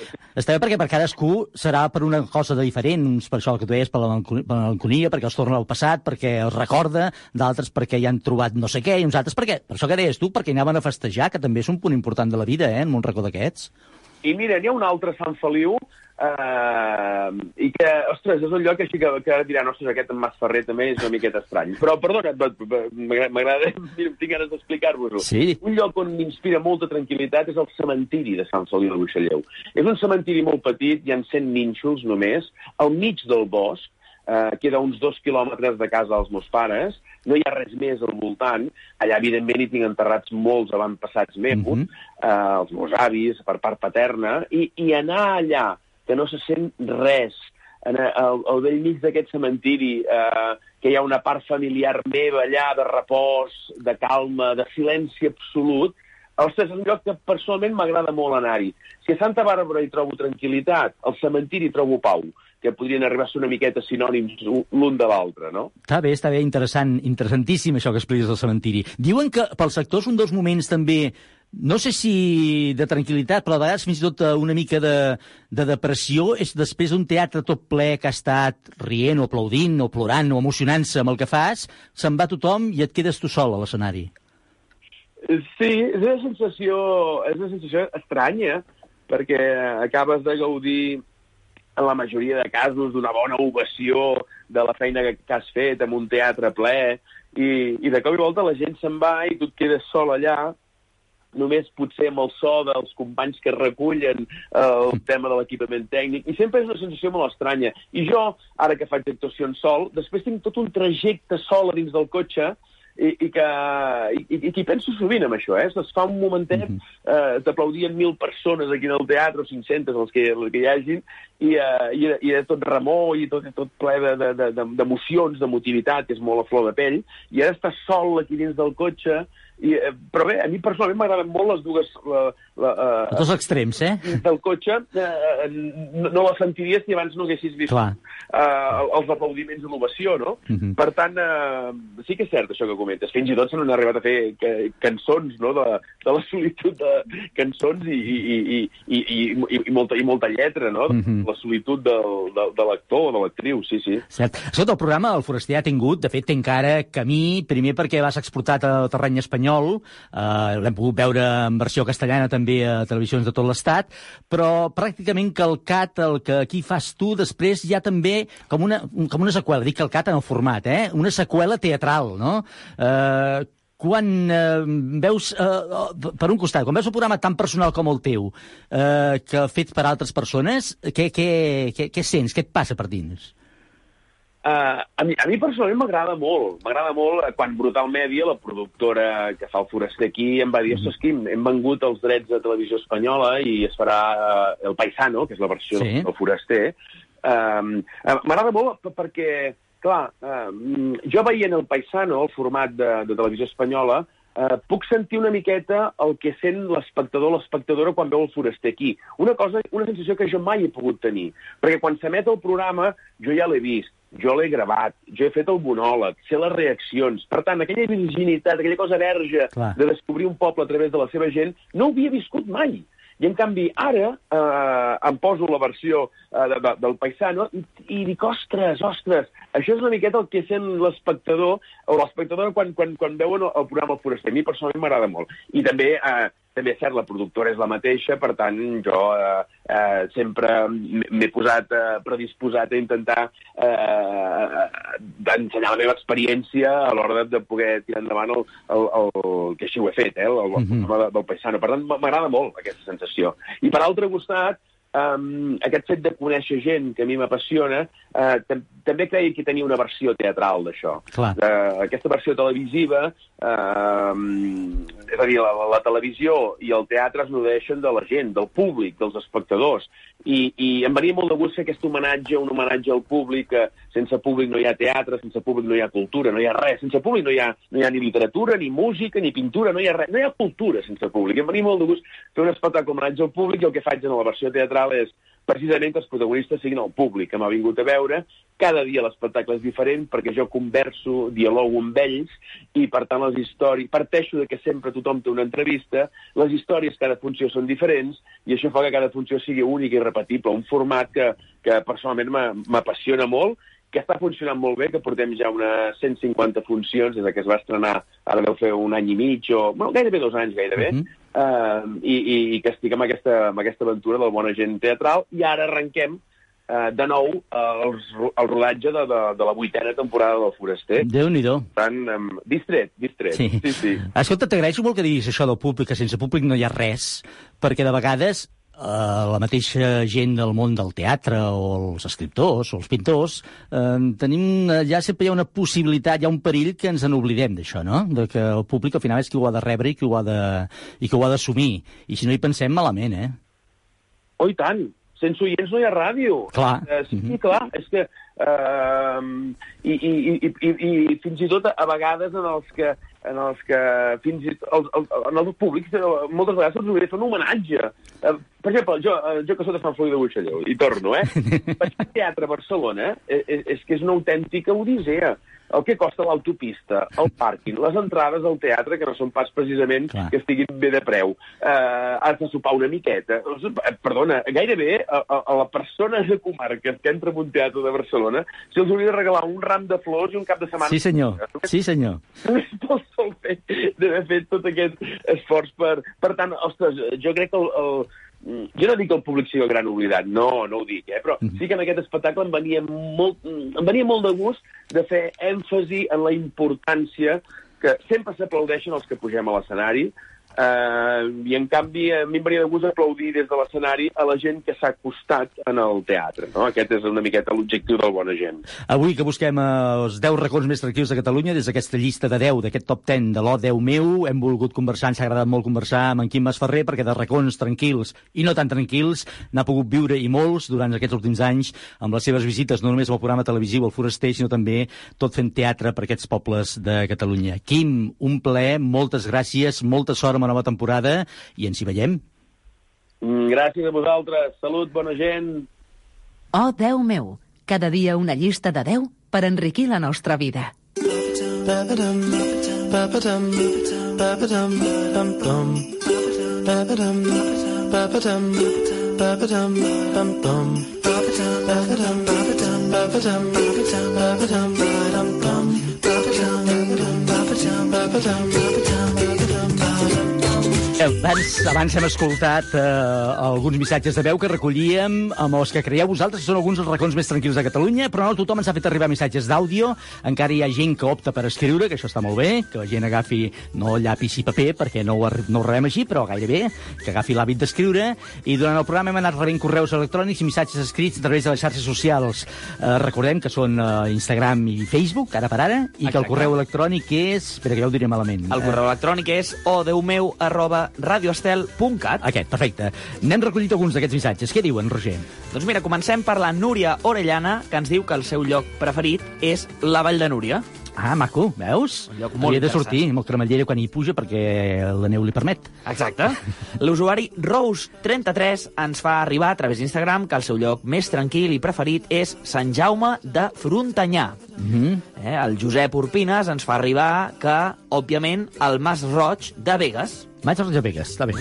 Està bé perquè per cadascú serà per una cosa de diferent, uns per això el que tu deies, per la melanconia, perquè els torna al passat, perquè els recorda, d'altres perquè hi han trobat no sé què, i uns altres perquè, per això que deies tu, perquè anaven a festejar, que també és un punt important de la vida, eh, en un racó d'aquests. I mira, n'hi ha un altre Sant Feliu, eh, i que, ostres, és un lloc així que, que ara diran, ostres, aquest en Mas Ferrer també és una miqueta estrany. Però, perdona, m'agrada, tinc ganes d'explicar-vos-ho. Sí. Un lloc on m'inspira molta tranquil·litat és el cementiri de Sant Feliu de Buixalleu. És un cementiri molt petit, hi ha 100 nínxols només, al mig del bosc, eh, queda a uns dos quilòmetres de casa dels meus pares, no hi ha res més al voltant, allà evidentment hi tinc enterrats molts avantpassats meus, Mhm. eh, els meus avis, per part paterna, i, i anar allà, que no se sent res, en, al, al vell mig d'aquest cementiri, eh, que hi ha una part familiar meva allà, de repòs, de calma, de silenci absolut, Ostres, és un lloc que personalment m'agrada molt anar-hi. Si a Santa Bàrbara hi trobo tranquil·litat, al cementiri hi trobo pau, que podrien arribar a ser una miqueta sinònims l'un de l'altre, no? Està bé, està bé, interessant, interessantíssim això que expliques del cementiri. Diuen que pel sector és un dels moments també no sé si de tranquil·litat, però a vegades fins i tot eh, una mica de, de depressió és després d'un teatre tot ple que ha estat rient o aplaudint o plorant o emocionant-se amb el que fas, se'n va tothom i et quedes tu sol a l'escenari. Sí, és una sensació, és una sensació estranya, perquè acabes de gaudir en la majoria de casos d'una bona ovació de la feina que, que has fet en un teatre ple, i, i de cop i volta la gent se'n va i tu et quedes sol allà, només potser amb el so dels companys que recullen eh, el tema de l'equipament tècnic, i sempre és una sensació molt estranya. I jo, ara que faig actuacions sol, després tinc tot un trajecte sol a dins del cotxe, i, i que i, i, que hi penso sovint amb això, eh? Es fa un momentet, eh, t'aplaudien mil persones aquí en el teatre, o 500, els que, els que hi hagin, i, eh, i, era- i era tot remor i tot, tot ple de- de- de- de- d'emocions, d'emotivitat, que és molt a flor de pell, i ara estàs sol aquí dins del cotxe I, eh, però bé, a mi personalment m'agraden molt les dues... La, la, Els dos extrems, eh? del cotxe eh, no, no la sentiries si abans no haguessis vist Clar. eh, els aplaudiments de l'ovació, no? Mhm. Per tant, eh, sí que és cert això que comentes. Fins i tot se n'han arribat a fer que, cançons, no?, de, de la solitud de cançons i, i, i, i, i, i, molta, i molta lletra, no? Mhm. La solitud del, del, de l'actor o de l'actriu, sí, sí. Cert. Escolta, el programa El Foraster ha tingut, de fet, té encara camí, primer perquè vas exportat al terreny espanyol, eh, l'hem pogut veure en versió castellana també a televisions de tot l'Estat, però pràcticament calcat el que aquí fas tu, després ha també com una, com una seqüela, dic calcat en el format, eh? una seqüela teatral, no? Eh, quan eh, veus, eh, per un costat, quan veus un programa tan personal com el teu, eh, que fet per altres persones, què, què, què, què sents? Què et passa per dins? Uh, a, mi, a mi personalment m'agrada molt. M'agrada molt eh, quan Brutal Media, la productora que fa el Foraster aquí, em va dir, ostres, Quim, hem vengut els drets de televisió espanyola i es farà uh, El Paisano, que és la versió Sí. del Foraster. Um, uh, m'agrada molt perquè, clar, uh, jo veient El Paisano, el format de, de televisió espanyola, Uh, puc sentir una miqueta el que sent l'espectador l'espectadora quan veu el foraster aquí. Una cosa, una sensació que jo mai he pogut tenir. Perquè quan s'emet el programa, jo ja l'he vist, jo l'he gravat, jo he fet el monòleg, sé les reaccions. Per tant, aquella virginitat, aquella cosa verge Clar. de descobrir un poble a través de la seva gent, no ho havia viscut mai. I, en canvi, ara eh, em poso la versió eh, de, de, del paisano i, i dic, ostres, ostres, això és una miqueta el que sent l'espectador o l'espectadora quan, quan, quan veuen el, el programa El Foraster. A mi personalment m'agrada molt. I també, eh, també és cert, la productora és la mateixa, per tant, jo eh, eh, sempre m'he posat eh, predisposat a intentar eh, ensenyar la meva experiència a l'hora de, de poder tirar endavant el, el, el, que així ho he fet, eh, el, el Mhm. programa de, del Paisano. Per tant, m'agrada molt aquesta sensació. I per altre costat, um, aquest fet de conèixer gent que a mi m'apassiona, uh, tam també creia que tenia una versió teatral d'això. Uh, aquesta versió televisiva, uh, és a dir, la, la televisió i el teatre es nodeixen de la gent, del públic, dels espectadors. I, i em venia molt de gust fer aquest homenatge, un homenatge al públic, que sense públic no hi ha teatre, sense públic no hi ha cultura, no hi ha res. Sense públic no hi ha, no hi ha ni literatura, ni música, ni pintura, no hi ha res. No hi ha cultura sense públic. Em venia molt de gust fer un espectacle homenatge al públic i el que faig en la versió teatral és precisament que els protagonistes siguin el públic que m'ha vingut a veure. Cada dia l'espectacle és diferent perquè jo converso, dialogo amb ells i, per tant, les històries... Parteixo de que sempre tothom té una entrevista, les històries cada funció són diferents i això fa que cada funció sigui única i repetible, un format que, que personalment m'a- m'apassiona molt que està funcionant molt bé, que portem ja unes 150 funcions des de que es va estrenar, ara deu fer un any i mig, o bueno, gairebé dos anys, gairebé, Mhm. uh, i, i, i que estic amb aquesta, amb aquesta aventura del Bona Gent Teatral, i ara arrenquem uh, de nou el, el rodatge de, de, de la vuitena temporada del Foraster. Déu-n'hi-do. Per tant, um, distret, distret. Sí. sí. sí. Escolta, t'agraeixo molt que diguis això del públic, que sense públic no hi ha res, perquè de vegades eh, la mateixa gent del món del teatre o els escriptors o els pintors eh, tenim, eh, ja sempre hi ha una possibilitat, hi ha un perill que ens en oblidem d'això, no? De que el públic al final és qui ho ha de rebre i qui ho ha de, i qui ho ha d'assumir. I si no hi pensem, malament, eh? Oh, i tant. Sense oients no hi ha ràdio. Clar. Eh, sí, mm -hmm. clar. És que... Uh, i, i, i, i, I fins i tot a vegades en els que en els que fins i tot els, els, en els públics eh, moltes vegades se'ls de fer un homenatge. Uh, per exemple, jo, uh, jo que soc de Sant Feliu de Buixalleu, i torno, eh? Vaig al teatre a Barcelona, eh, és, és que és una autèntica odissea. El que costa l'autopista, el pàrquing, les entrades al teatre, que no són pas precisament Clar. que estiguin bé de preu. Uh, has de sopar una miqueta. Eh, Perdona, gairebé a, a, a la persona de comarques que entra en un teatre de Barcelona se'ls hauria de regalar un ram de flors i un cap de setmana. Sí, senyor. Sí, senyor. Pel sol fet d'haver fet tot aquest esforç per... Per tant, ostres, jo crec que el, el, jo no dic que el públic sigui el gran oblidat, no, no ho dic, eh? però sí que en aquest espectacle em venia molt, em venia molt de gust de fer èmfasi en la importància que sempre s'aplaudeixen els que pugem a l'escenari, eh, i en canvi a mi em venia de gust aplaudir des de l'escenari a la gent que s'ha acostat en el teatre. No? Aquest és una miqueta l'objectiu del Bona Gent. Avui que busquem eh, els 10 racons més tranquils de Catalunya, des d'aquesta llista de 10, d'aquest top 10 de l'O10 meu, hem volgut conversar, ens ha agradat molt conversar amb en Quim Masferrer, perquè de racons tranquils i no tan tranquils n'ha pogut viure i molts durant aquests últims anys amb les seves visites, no només al programa televisiu El Foraster, sinó també tot fent teatre per aquests pobles de Catalunya. Quim, un plaer, moltes gràcies, molta sort amb la nova temporada i ens hi veiem. Mm, Gràcies a vosaltres. Salut, bona gent. Oh, Déu meu, cada dia una llista de 10 per enriquir la nostra vida. Ba-ba-dum, ba-ba-dum, ba-ba-dum, bum-bum. Ba-ba-dum, ba-ba-dum, ba-ba-dum, bum-bum. Ba-ba-dum, ba-ba-dum, ba-ba-dum, ba-ba-dum, ba-ba-dum, ba-dum, ba-ba-dum, ba-ba-dum, ba-ba-dum, ba-ba-dum, ba-ba-dum, ba-ba-dum, ba-ba-dum. Abans, abans hem escoltat eh, alguns missatges de veu que recollíem amb els que creieu vosaltres que són alguns dels racons més tranquils de Catalunya, però no tothom ens ha fet arribar missatges d'àudio. Encara hi ha gent que opta per escriure, que això està molt bé, que la gent agafi no llapis i paper, perquè no ho, no ho rebem així, però gairebé, que agafi l'hàbit d'escriure. I durant el programa hem anat rebent correus electrònics i missatges escrits a través de les xarxes socials. Eh, recordem que són eh, Instagram i Facebook, ara per ara, i que el Exacte. correu electrònic és... Espera, que ja ho diré malament. El correu electrònic és odeumeu arroba radioestel.cat. Aquest, perfecte. N'hem recollit alguns d'aquests missatges. Què diuen, Roger? Doncs mira, comencem per la Núria Orellana, que ens diu que el seu lloc preferit és la Vall de Núria. Ah, maco, veus? Un lloc molt Havia de sortir amb el cremallera quan hi puja perquè la neu li permet. Exacte. L'usuari Rose33 ens fa arribar a través d'Instagram que el seu lloc més tranquil i preferit és Sant Jaume de Frontanyà. Mm -hmm. Eh, el Josep Urpines ens fa arribar que, òbviament, el Mas Roig de Vegas. Mas Roig de Vegas, està bé.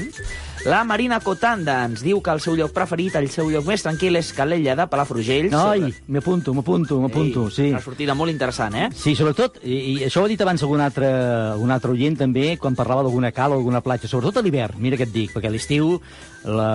La Marina Cotanda ens diu que el seu lloc preferit, el seu lloc més tranquil, és Calella de Palafrugell. Ai, m'apunto, m'apunto, m'apunto, sí. Una sortida molt interessant, eh? Sí, sobretot, i, i això ho ha dit abans algun altre, algun altre oient també, quan parlava d'alguna cala o alguna platja, sobretot a l'hivern, mira què et dic, perquè a l'estiu la,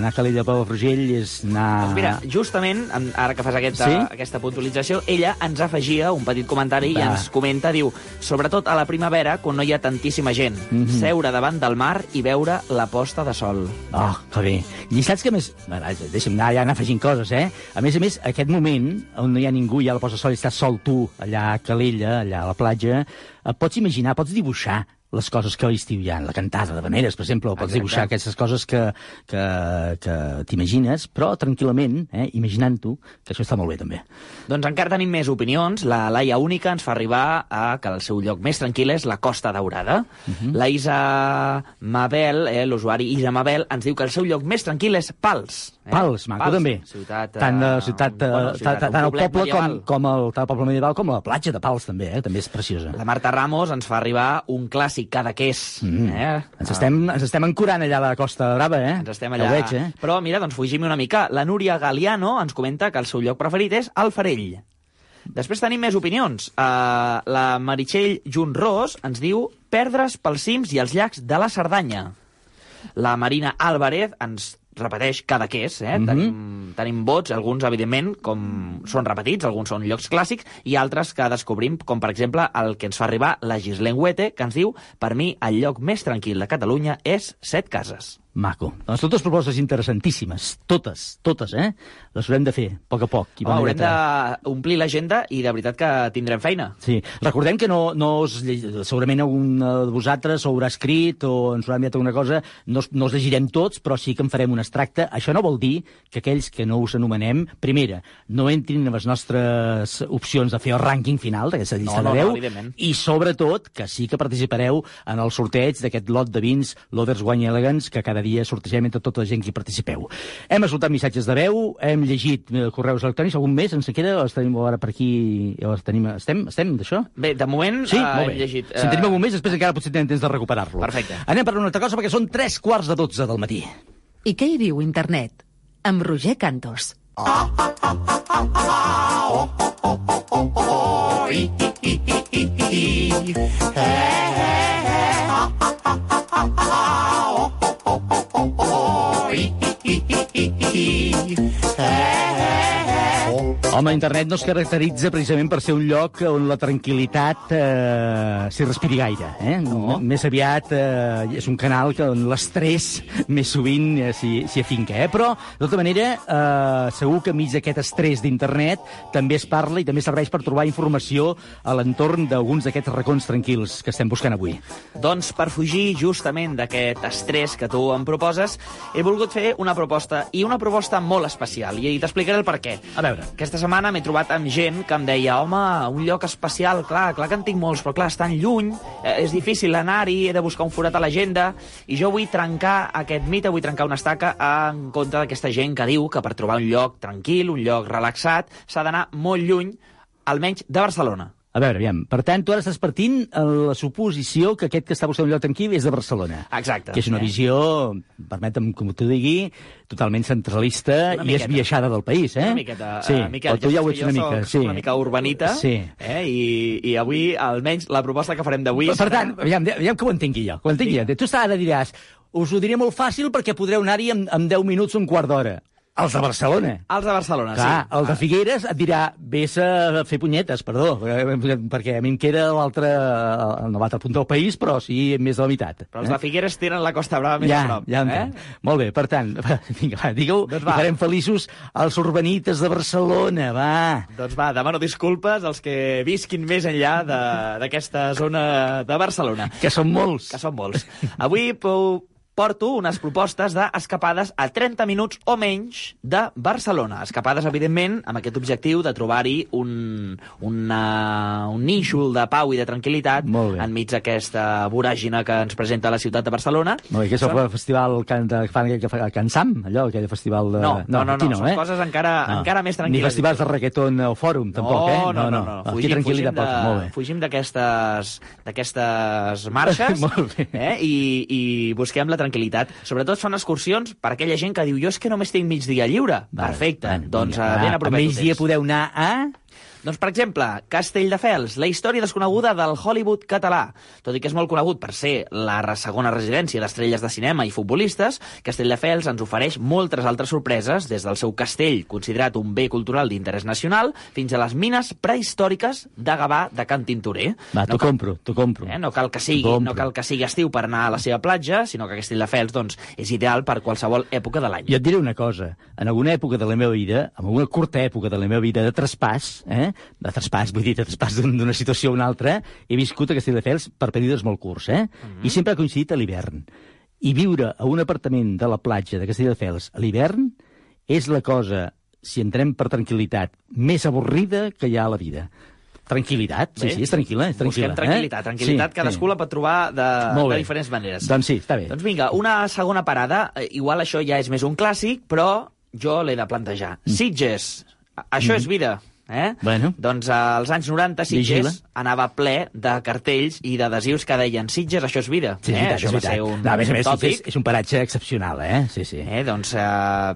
anar a Calella de Palafrugell és anar... Doncs mira, justament, en- ara que fas aquesta, Sí? aquesta puntualització, ella ens afegia un petit comentari i Va. ens comenta, diu, sobretot a la primavera, quan no hi ha tantíssima gent, Mhm. seure davant del mar i veure la posta de sol. Oh, que bé. I saps que més... Deixa'm anar, ja anar afegint coses, eh? A més a més, aquest moment, on no hi ha ningú, ja la posa sol i estàs sol tu, allà a Calella, allà a la platja, et pots imaginar, pots dibuixar les coses que a l'estiu hi ha, la cantada de veneres, per exemple, o pots Exacte. dibuixar aquestes coses que, que, que t'imagines, però tranquil·lament, eh, imaginant-ho, que això està molt bé, també. Doncs encara tenim més opinions. La Laia Única ens fa arribar a que el seu lloc més tranquil és la Costa Daurada. Mhm. La Isa Mabel, eh, l'usuari Isa Mabel, ens diu que el seu lloc més tranquil és Pals. Eh? Pals, maco, també. Ciutat, eh, Tant, la ciutat, eh, bueno, ciutat, tant el poble com, medieval. com el, tant el poble medieval com la platja de Pals, també, eh? també és preciosa. La Marta Ramos ens fa arribar un clàssic cadaqués. Mm. Eh? Ens, estem, ens estem ancorant allà a la Costa Brava, eh? Ens estem Ja allà. Ho veig, eh? Però mira, doncs fugim una mica. La Núria Galiano ens comenta que el seu lloc preferit és el Farell. Després tenim més opinions. Uh, la Meritxell Junros ens diu perdre's pels cims i els llacs de la Cerdanya. La Marina Álvarez ens repeteix cada que és, eh? Mhm. tenim, tenim vots, alguns, evidentment, com són repetits, alguns són llocs clàssics, i altres que descobrim, com per exemple el que ens fa arribar la Gislén Huete, que ens diu, per mi, el lloc més tranquil de Catalunya és Set Cases. Maco. Doncs totes propostes interessantíssimes. Totes, totes, eh? Les haurem de fer, a poc a poc. i bona haurem d'omplir l'agenda i de veritat que tindrem feina. Sí. Recordem que no, no us, segurament algun de vosaltres ho haurà escrit o ens haurà enviat alguna cosa, no, no els llegirem tots, però sí que en farem un extracte. Això no vol dir que aquells que no us anomenem, primera, no entrin en les nostres opcions de fer el rànquing final d'aquesta llista No, no, de no, 10, evidentment. i sobretot que sí que participareu en el sorteig d'aquest lot de vins L'Oders Wine Elegance que cada dia sortegem entre tota la gent que hi participeu. Hem escoltat missatges de veu, hem llegit eh, correus electrònics, algun més ens en queda? Els tenim ara per aquí, els tenim, estem, estem d'això? Bé, de moment Sí, eh, molt hem bé. llegit... Si en tenim algun més, després encara potser tenen temps de recuperar-lo. Perfecte. Anem per una altra cosa, perquè són tres quarts de dotze del matí. I què hi diu internet? Amb Roger Cantos. Hee hee hee hee hee. ah. Home, internet no es caracteritza precisament per ser un lloc on la tranquil·litat eh, s'hi respiri gaire. Eh? No. Més aviat eh, és un canal que on l'estrès més sovint eh, s'hi afinca. Eh? Però, de tota manera, eh, segur que enmig d'aquest estrès d'internet també es parla i també serveix per trobar informació a l'entorn d'alguns d'aquests racons tranquils que estem buscant avui. Doncs per fugir justament d'aquest estrès que tu em proposes, he volgut fer una proposta, i una proposta molt especial, i t'explicaré el per què. A veure. Aquesta setmana m'he trobat amb gent que em deia home, un lloc especial, clar, clar que en tinc molts, però clar, estan lluny, eh, és difícil anar-hi, he de buscar un forat a l'agenda, i jo vull trencar aquest mite, vull trencar una estaca en contra d'aquesta gent que diu que per trobar un lloc tranquil, un lloc relaxat, s'ha d'anar molt lluny, almenys de Barcelona. A veure, aviam. Per tant, tu ara estàs partint en la suposició que aquest que està buscant un lloc tranquil és de Barcelona. Exacte. Que és una Eh? visió, permetem que t'ho digui, totalment centralista Una i és miqueta. viaixada del país, eh? Una miqueta, sí. eh, Miquel, tu ja ho ets una mica, soc sí. una mica urbanita, Sí. eh? I, i avui, almenys, la proposta que farem d'avui... Per tant, aviam, aviam que ho entengui jo. Que ho entengui jo. Tu ara diràs, us ho diré molt fàcil perquè podreu anar-hi en, en 10 minuts, un quart d'hora. Els de Barcelona. Els de Barcelona, Clar, sí. el de Figueres et dirà, vés a fer punyetes, perdó, eh, perquè a mi em queda l'altre, eh, no l'altre punt del país, però sí més de la meitat. Però els de Figueres tenen la Costa Brava més ja, a prop. ja eh? Molt bé, per tant, va, vinga, va, digue-ho, Doncs i va. farem feliços els urbanites de Barcelona, va. Doncs va, demano disculpes als que visquin més enllà de- d'aquesta zona de Barcelona. Que són molts. Que són molts. Avui pou- porto unes propostes d'escapades a 30 minuts o menys de Barcelona. Escapades, evidentment, amb aquest objectiu de trobar-hi un, una, un nínxol de pau i de tranquil·litat enmig d'aquesta voràgina que ens presenta la ciutat de Barcelona. Molt bé, que és el Són- festival que, de, que fan que fa a Can Sam, allò, aquell festival de... No, no, no, aquí no, són eh? coses encara, encara més tranquil·les. Ni festivals de reggaeton o fòrum, tampoc, eh? No, no, no. no. Aquí tranquil·litat poc, molt bé. fugim d'aquestes marxes eh? I, i busquem la tranquil·litat. Sobretot fan excursions per aquella gent que diu jo és que només tinc migdia lliure. Perfecte. bueno, doncs eh, ben va, a a migdia podeu anar a... Doncs, per exemple, Castelldefels, la història desconeguda del Hollywood català. Tot i que és molt conegut per ser la segona residència d'estrelles de cinema i futbolistes, Castelldefels ens ofereix moltes altres sorpreses, des del seu castell, considerat un bé cultural d'interès nacional, fins a les mines prehistòriques de Gavà de Can Tintorer. Va, t'ho compro, t'ho compro. Eh? No cal que sigui, no cal que sigui estiu per anar a la seva platja, sinó que Castelldefels doncs, és ideal per qualsevol època de l'any. Jo et diré una cosa. En alguna època de la meva vida, en alguna curta època de la meva vida de traspàs, eh? De traspàs, vull dir, de traspàs d'un- d'una situació a una altra, he viscut a Castelldefels per períodes molt curts, eh? I sempre ha coincidit a l'hivern. I viure a un apartament de la platja de Castelldefels a l'hivern és la cosa, si entrem per tranquil·litat, més avorrida que hi ha a la vida. Tranquil·litat, sí, Bé, sí, és tranquil·la, és tranquil·la. Busquem tranquil·litat. Eh? Tranquil·litat, sí, cadascú sí. la pot trobar de, de diferents maneres. Doncs sí, està bé. Doncs vinga, una segona parada. Eh, Igual això ja és més un clàssic, però jo l'he de plantejar. Sitges. A- Això és vida. Eh? Bueno. Doncs als anys 90 Sitges Vigila. Anava ple de cartells i d'adhesius que deien Sitges, això és vida. Sí, és eh? això és va ser un, no, a més a més, tòpic. és, és un paratge excepcional, eh? Sí, sí. Eh, doncs eh,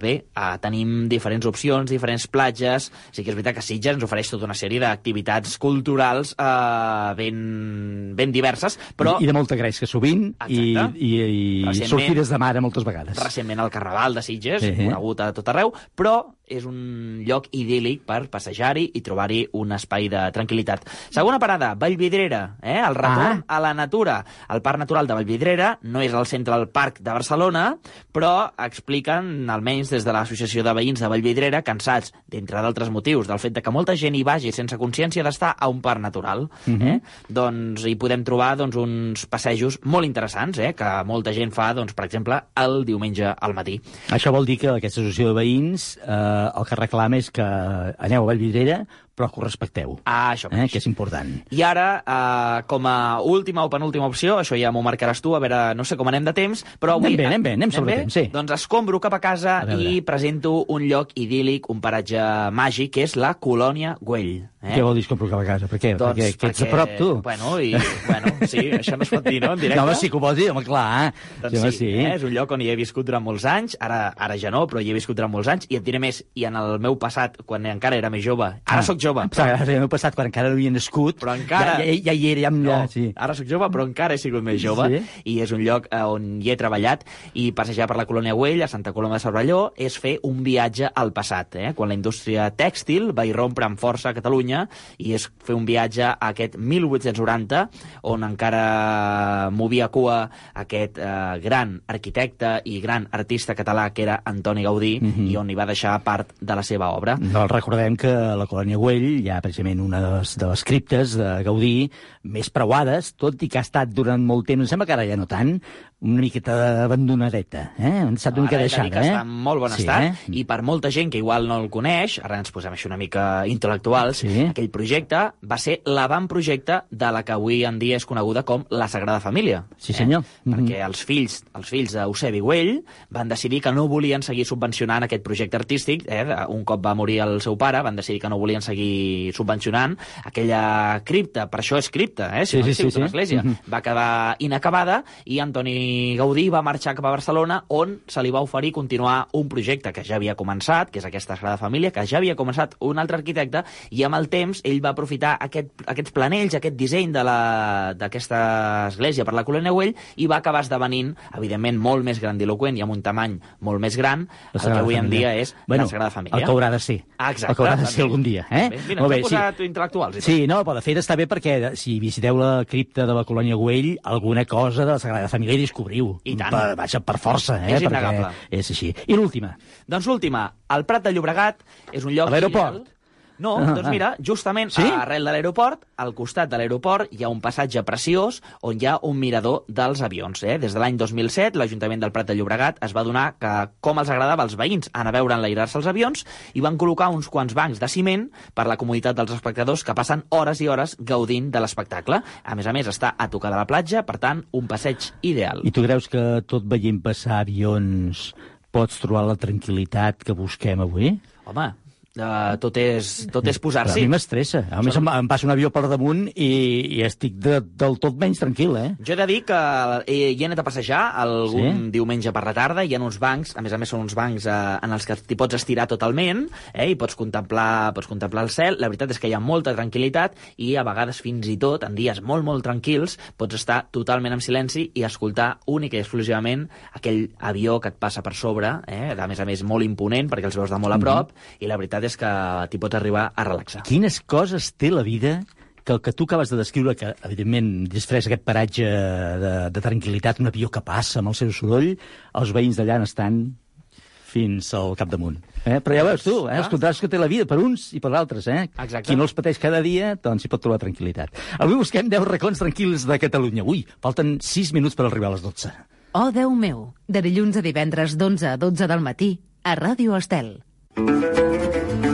bé, eh, tenim diferents opcions, diferents platges. Sí que és veritat que Sitges ens ofereix tota una sèrie d'activitats culturals eh, ben, ben diverses, però I de molta gresca sovint i, Exacte. i, i Recentment- sortides de mare moltes vegades. recentment el Carnaval de Sitges, Sí. conegut a tot arreu, però és un lloc idíl·lic per passejar-hi i trobar-hi un espai de tranquil·litat. Segona parada, Vallvidrera, eh? el retorn a la natura. El Parc Natural de Vallvidrera no és al centre del Parc de Barcelona, però expliquen, almenys des de l'Associació de Veïns de Vallvidrera, cansats, d'entre d'altres motius, del fet de que molta gent hi vagi sense consciència d'estar a un parc natural. Mhm. eh? Doncs hi podem trobar doncs, uns passejos molt interessants, eh? que molta gent fa, doncs, per exemple, el diumenge al matí. Això vol dir que aquesta associació de veïns eh, el que reclama és que aneu a Vallvidrera, però que ho respecteu. Ah, això eh, que és important. I ara, eh, com a última o penúltima opció, això ja m'ho marcaràs tu, a veure, no sé com anem de temps, però avui... Anem bé, anem bé, anem sobre temps, sí. Doncs escombro cap a casa A i presento un lloc idíl·lic, un paratge màgic, que és la Colònia Güell. Eh? Què vol dir es compro a casa? Per què? Doncs perquè, que ets a prop, tu? Bueno, i, bueno, sí, això no es pot dir, no, en directe? No, home, sí que ho vols dir, home, clar. Eh? Doncs home, sí, eh? és un lloc on hi he viscut durant molts anys, ara, ara ja no, però hi he viscut durant molts anys, i et diré més, i en el meu passat, quan encara era més jove, ara Ah. sóc jove, Però... En el meu passat, quan encara no havia nascut, però encara... ja, ja, ja hi era, ja, no, ja, sí. ara sóc jove, però encara he sigut més jove, Sí? i és un lloc eh, on hi he treballat, i passejar per la Colònia Güell, a Santa Coloma de Cervelló, és fer un viatge al passat, eh? quan la indústria tèxtil va irrompre amb força a Catalunya, i és fer un viatge a aquest 1890, on encara movia cua aquest eh, gran arquitecte i gran artista català que era Antoni Gaudí, Mhm. i on hi va deixar part de la seva obra. No, recordem que a la colònia Güell hi ha precisament una de les, de les criptes de Gaudí més preuades, tot i que ha estat durant molt temps, em sembla que ara ja no tant, una miqueta abandonadeta, eh? Ha estat una mica de dir deixada, que eh? està en molt bon sí, estat, Eh? i per molta gent que igual no el coneix, ara ens posem així una mica intel·lectuals, Sí. aquell projecte va ser l'avantprojecte de la que avui en dia és coneguda com la Sagrada Família. Sí, senyor. Eh? Perquè els fills, els fills d'Eusebi Güell van decidir que no volien seguir subvencionant aquest projecte artístic. Eh? Un cop va morir el seu pare, van decidir que no volien seguir subvencionant aquella cripta. Per això és cripta, eh? si Sí, no sí, sí, una sí. església. Mhm. Va quedar inacabada i Antoni Gaudí va marxar cap a Barcelona on se li va oferir continuar un projecte que ja havia començat, que és aquesta Sagrada Família, que ja havia començat un altre arquitecte, i amb el temps ell va aprofitar aquest, aquests planells, aquest disseny de la- d'aquesta església per la Colònia Güell i va acabar esdevenint, evidentment, molt més grandiloquent i amb un tamany molt més gran, el que avui en dia és bueno, la Sagrada Família. El que haurà de ser. Ah, exacte. El que haurà de ser algun dia, eh? Bé, Mira, Molt bé, posat intel·lectuals. Sí, no, però de fet està bé perquè si visiteu la cripta de la colònia Güell, alguna cosa de la Sagrada Família hi descobriu. I tant. Per, vaja, per força, eh? És perquè innegable. És així. I l'última. Doncs l'última, el Prat de Llobregat és un lloc... A l'aeroport? No, Ah, doncs ah. mira, justament Sí? arrel de l'aeroport, al costat de l'aeroport, hi ha un passatge preciós on hi ha un mirador dels avions. Eh? Des de l'any 2007, l'Ajuntament del Prat de Llobregat es va donar que com els agradava als veïns anar a veure enlairar-se els avions i van col·locar uns quants bancs de ciment per la comoditat dels espectadors que passen hores i hores gaudint de l'espectacle. A més a més, està a tocar de la platja, per tant, un passeig ideal. I tu creus que tot veient passar avions pots trobar la tranquil·litat que busquem avui? Home, Uh, tot és, tot és posar-s'hi. A mi m'estressa. A més, em, em passa un avió per damunt i, i estic de, del tot menys tranquil, eh? Jo he de dir que he, hi he anat a passejar algun Sí? diumenge per la tarda, hi ha uns bancs, a més a més són uns bancs eh, en els que t'hi pots estirar totalment, eh, i pots contemplar, pots contemplar el cel, la veritat és que hi ha molta tranquil·litat i a vegades fins i tot, en dies molt, molt tranquils, pots estar totalment en silenci i escoltar únic i exclusivament aquell avió que et passa per sobre, eh, a més a més molt imponent perquè els veus de molt a prop, i la veritat és que t'hi pots arribar a relaxar. Quines coses té la vida que el que tu acabes de descriure, que evidentment després aquest paratge de, de tranquil·litat, un avió que passa amb el seu soroll, els veïns d'allà n'estan fins al capdamunt. Eh? Però ja veus tu, eh? els contrastos que té la vida per uns i per altres. Eh? Exacte. Qui no els pateix cada dia, doncs hi pot trobar tranquil·litat. Avui busquem 10 racons tranquils de Catalunya. Ui, falten 6 minuts per arribar a les 12. Oh, Déu meu, de dilluns a divendres d'11 a 12 del matí, a Ràdio Estel. Música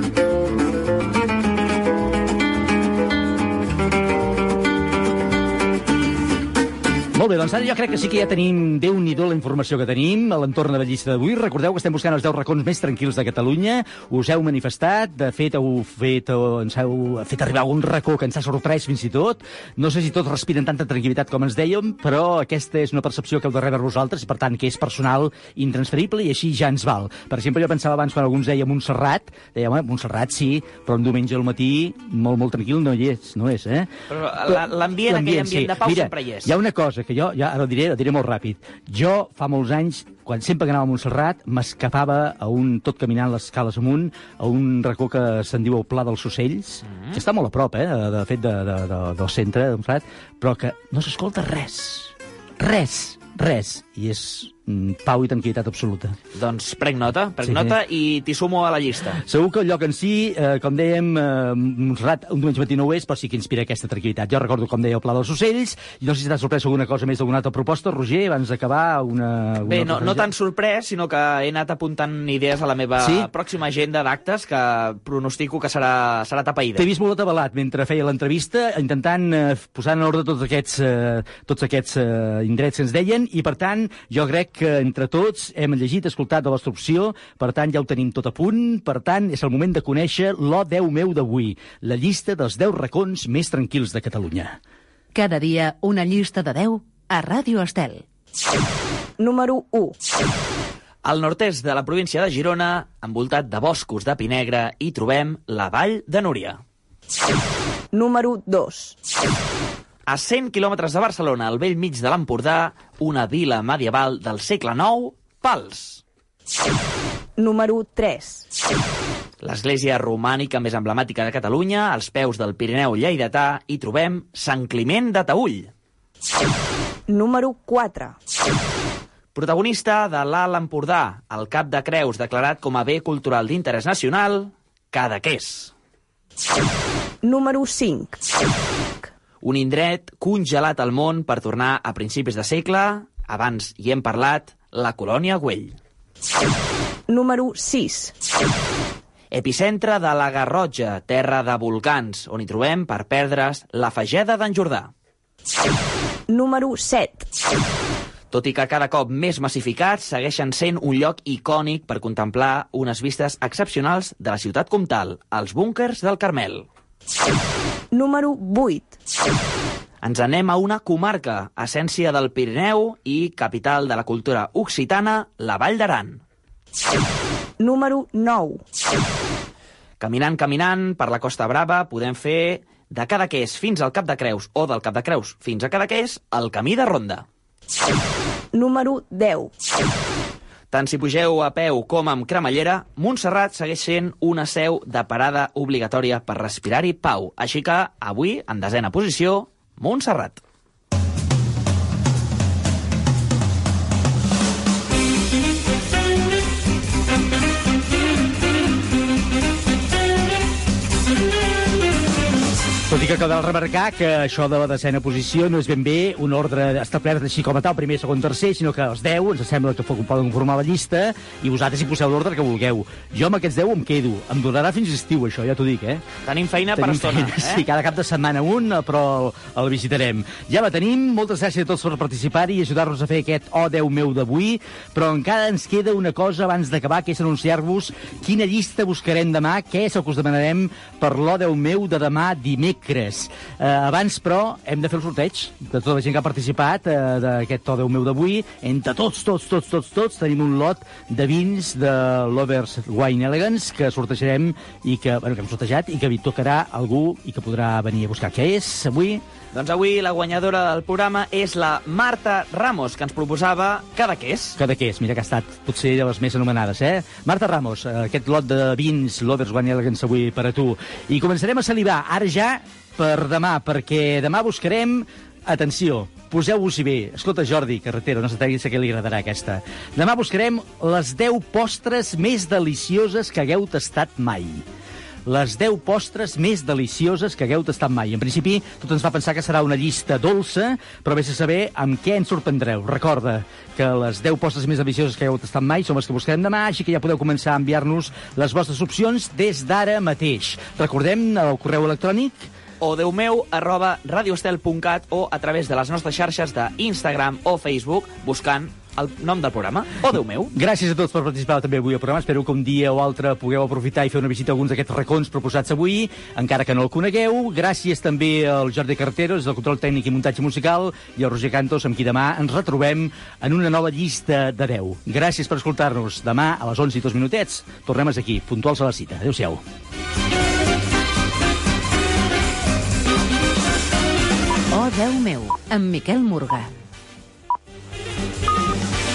Molt bé, doncs ara jo crec que sí que ja tenim déu nhi la informació que tenim a l'entorn de la llista d'avui. Recordeu que estem buscant els 10 racons més tranquils de Catalunya. Us heu manifestat, de fet heu fet, o ens heu fet arribar algun racó que ens ha sorprès fins i tot. No sé si tots respiren tanta tranquil·litat com ens dèiem, però aquesta és una percepció que heu de rebre vosaltres i per tant que és personal, intransferible i així ja ens val. Per exemple, jo pensava abans quan alguns deia Montserrat, deia, home, Montserrat sí, però un diumenge al matí molt, molt tranquil no hi és, no és, eh? Però la- l'ambient, aquell ambient de pau Mira, sempre hi és. Hi ha una cosa que jo, ja ara ho diré, ho diré molt ràpid. Jo, fa molts anys, quan sempre que anava a Montserrat, m'escapava a un, tot caminant les escales amunt, a un racó que se'n diu el Pla dels Ocells, Mhm. que està molt a prop, eh, de, de fet, de, de, de, del centre de Montserrat, però que no s'escolta res. Res, res. I és mm, pau i tranquil·litat absoluta. Doncs prenc nota, prenc Sí, nota i t'hi sumo a la llista. Segur que el lloc en si, eh, com dèiem, eh, Montserrat un diumenge matí no ho és, però sí que inspira aquesta tranquil·litat. Jo recordo, com deia, el Pla dels Ocells, i no sé si t'ha sorprès alguna cosa més d'alguna altra proposta, Roger, abans d'acabar, una... alguna Bé, no, no tan sorprès, sinó que he anat apuntant idees a la meva Sí? pròxima agenda d'actes que pronostico que serà, serà tapaïda. T'he vist molt atabalat mentre feia l'entrevista, intentant eh, posar en ordre tots aquests, eh, tots aquests eh, indrets que ens deien, i per tant, jo crec que entre tots hem llegit, escoltat de la vostra opció, per tant ja ho tenim tot a punt, per tant és el moment de conèixer l'O 10 meu d'avui, la llista dels 10 racons més tranquils de Catalunya. Cada dia una llista de 10 a Ràdio Estel. Número 1. Al nord-est de la província de Girona, envoltat de boscos de pi negre, hi trobem la Vall de Núria. Número 2. A 100 quilòmetres de Barcelona, al vell mig de l'Empordà, una vila medieval del segle IX, Pals. Número 3. L'església romànica més emblemàtica de Catalunya, als peus del Pirineu lleidatà, hi trobem Sant Climent de Taüll. Número 4. Protagonista de l'Alt Empordà, el Cap de Creus declarat com a bé cultural d'interès nacional, Cadaqués. Número 5. Un indret congelat al món per tornar a principis de segle, abans hi hem parlat, la colònia Güell. Número 6. Epicentre de la Garrotja, terra de volcans, on hi trobem, per perdre's, la Fageda d'en Jordà. Número 7. Tot i que cada cop més massificats, segueixen sent un lloc icònic per contemplar unes vistes excepcionals de la ciutat comtal, els búnkers del Carmel. Número 8. Ens anem a una comarca, essència del Pirineu i capital de la cultura occitana, la Vall d'Aran. Número 9. Caminant, caminant per la Costa Brava podem fer de Cadaqués fins al Cap de Creus o del Cap de Creus fins a Cadaqués el camí de ronda. Número 10. Tant si pugeu a peu com amb cremallera, Montserrat segueix sent una seu de parada obligatòria per respirar-hi pau. Així que, avui, en desena posició, Montserrat. Tot i que cal remarcar que això de la desena posició no és ben bé un ordre establert així com a tal, primer, segon, tercer, sinó que els 10 ens sembla que poden conformar la llista i vosaltres hi poseu l'ordre que vulgueu. Jo amb aquests 10 em quedo. Em durarà fins estiu, això, ja t'ho dic, eh? Tenim feina per Tenim estona, feina, eh? Sí, cada cap de setmana un, però el, el visitarem. Ja la tenim, moltes gràcies a tots per participar-hi i ajudar-nos a fer aquest O 10 meu d'avui, però encara ens queda una cosa abans d'acabar, que és anunciar-vos quina llista buscarem demà, què és el que us demanarem per l'O 10 meu de demà dimecres. Eh, abans, però, hem de fer el sorteig de tota la gent que ha participat eh, d'aquest O 10 meu d'avui. Entre tots, tots, tots, tots, tots, tenim un lot de vins de Lovers Wine Elegance que sortejarem i que, bueno, que hem sortejat i que tocarà algú i que podrà venir a buscar. Què és avui? Doncs avui la guanyadora del programa és la Marta Ramos, que ens proposava Cadaqués. Cadaqués, mira que ha estat potser de les més anomenades, eh? Marta Ramos, eh, aquest lot de vins Lovers Wine Elegance avui per a tu. I començarem a salivar, ara ja, per demà, perquè demà buscarem Atenció, poseu-vos-hi bé. Escolta, Jordi, carretero, no sé què li agradarà aquesta. Demà buscarem les 10 postres més delicioses que hagueu tastat mai les 10 postres més delicioses que hagueu tastat mai. En principi, tot ens fa pensar que serà una llista dolça, però vés a saber amb què ens sorprendreu. Recorda que les 10 postres més delicioses que hagueu tastat mai són les que buscarem demà, així que ja podeu començar a enviar-nos les vostres opcions des d'ara mateix. Recordem el correu electrònic o deumeu arroba radioestel.cat o a través de les nostres xarxes d'Instagram o Facebook buscant el nom del programa, o Déu meu. Gràcies a tots per participar també avui al programa. Espero que un dia o altre pugueu aprofitar i fer una visita a alguns d'aquests racons proposats avui, encara que no el conegueu. Gràcies també al Jordi Carreteros, del control tècnic i muntatge musical, i al Roger Cantos, amb qui demà ens retrobem en una nova llista de 10. Gràcies per escoltar-nos. Demà, a les 11 i 2 minutets, tornem aquí, puntuals a la cita. Adéu-siau. Oh, Déu meu, amb Miquel Morgà.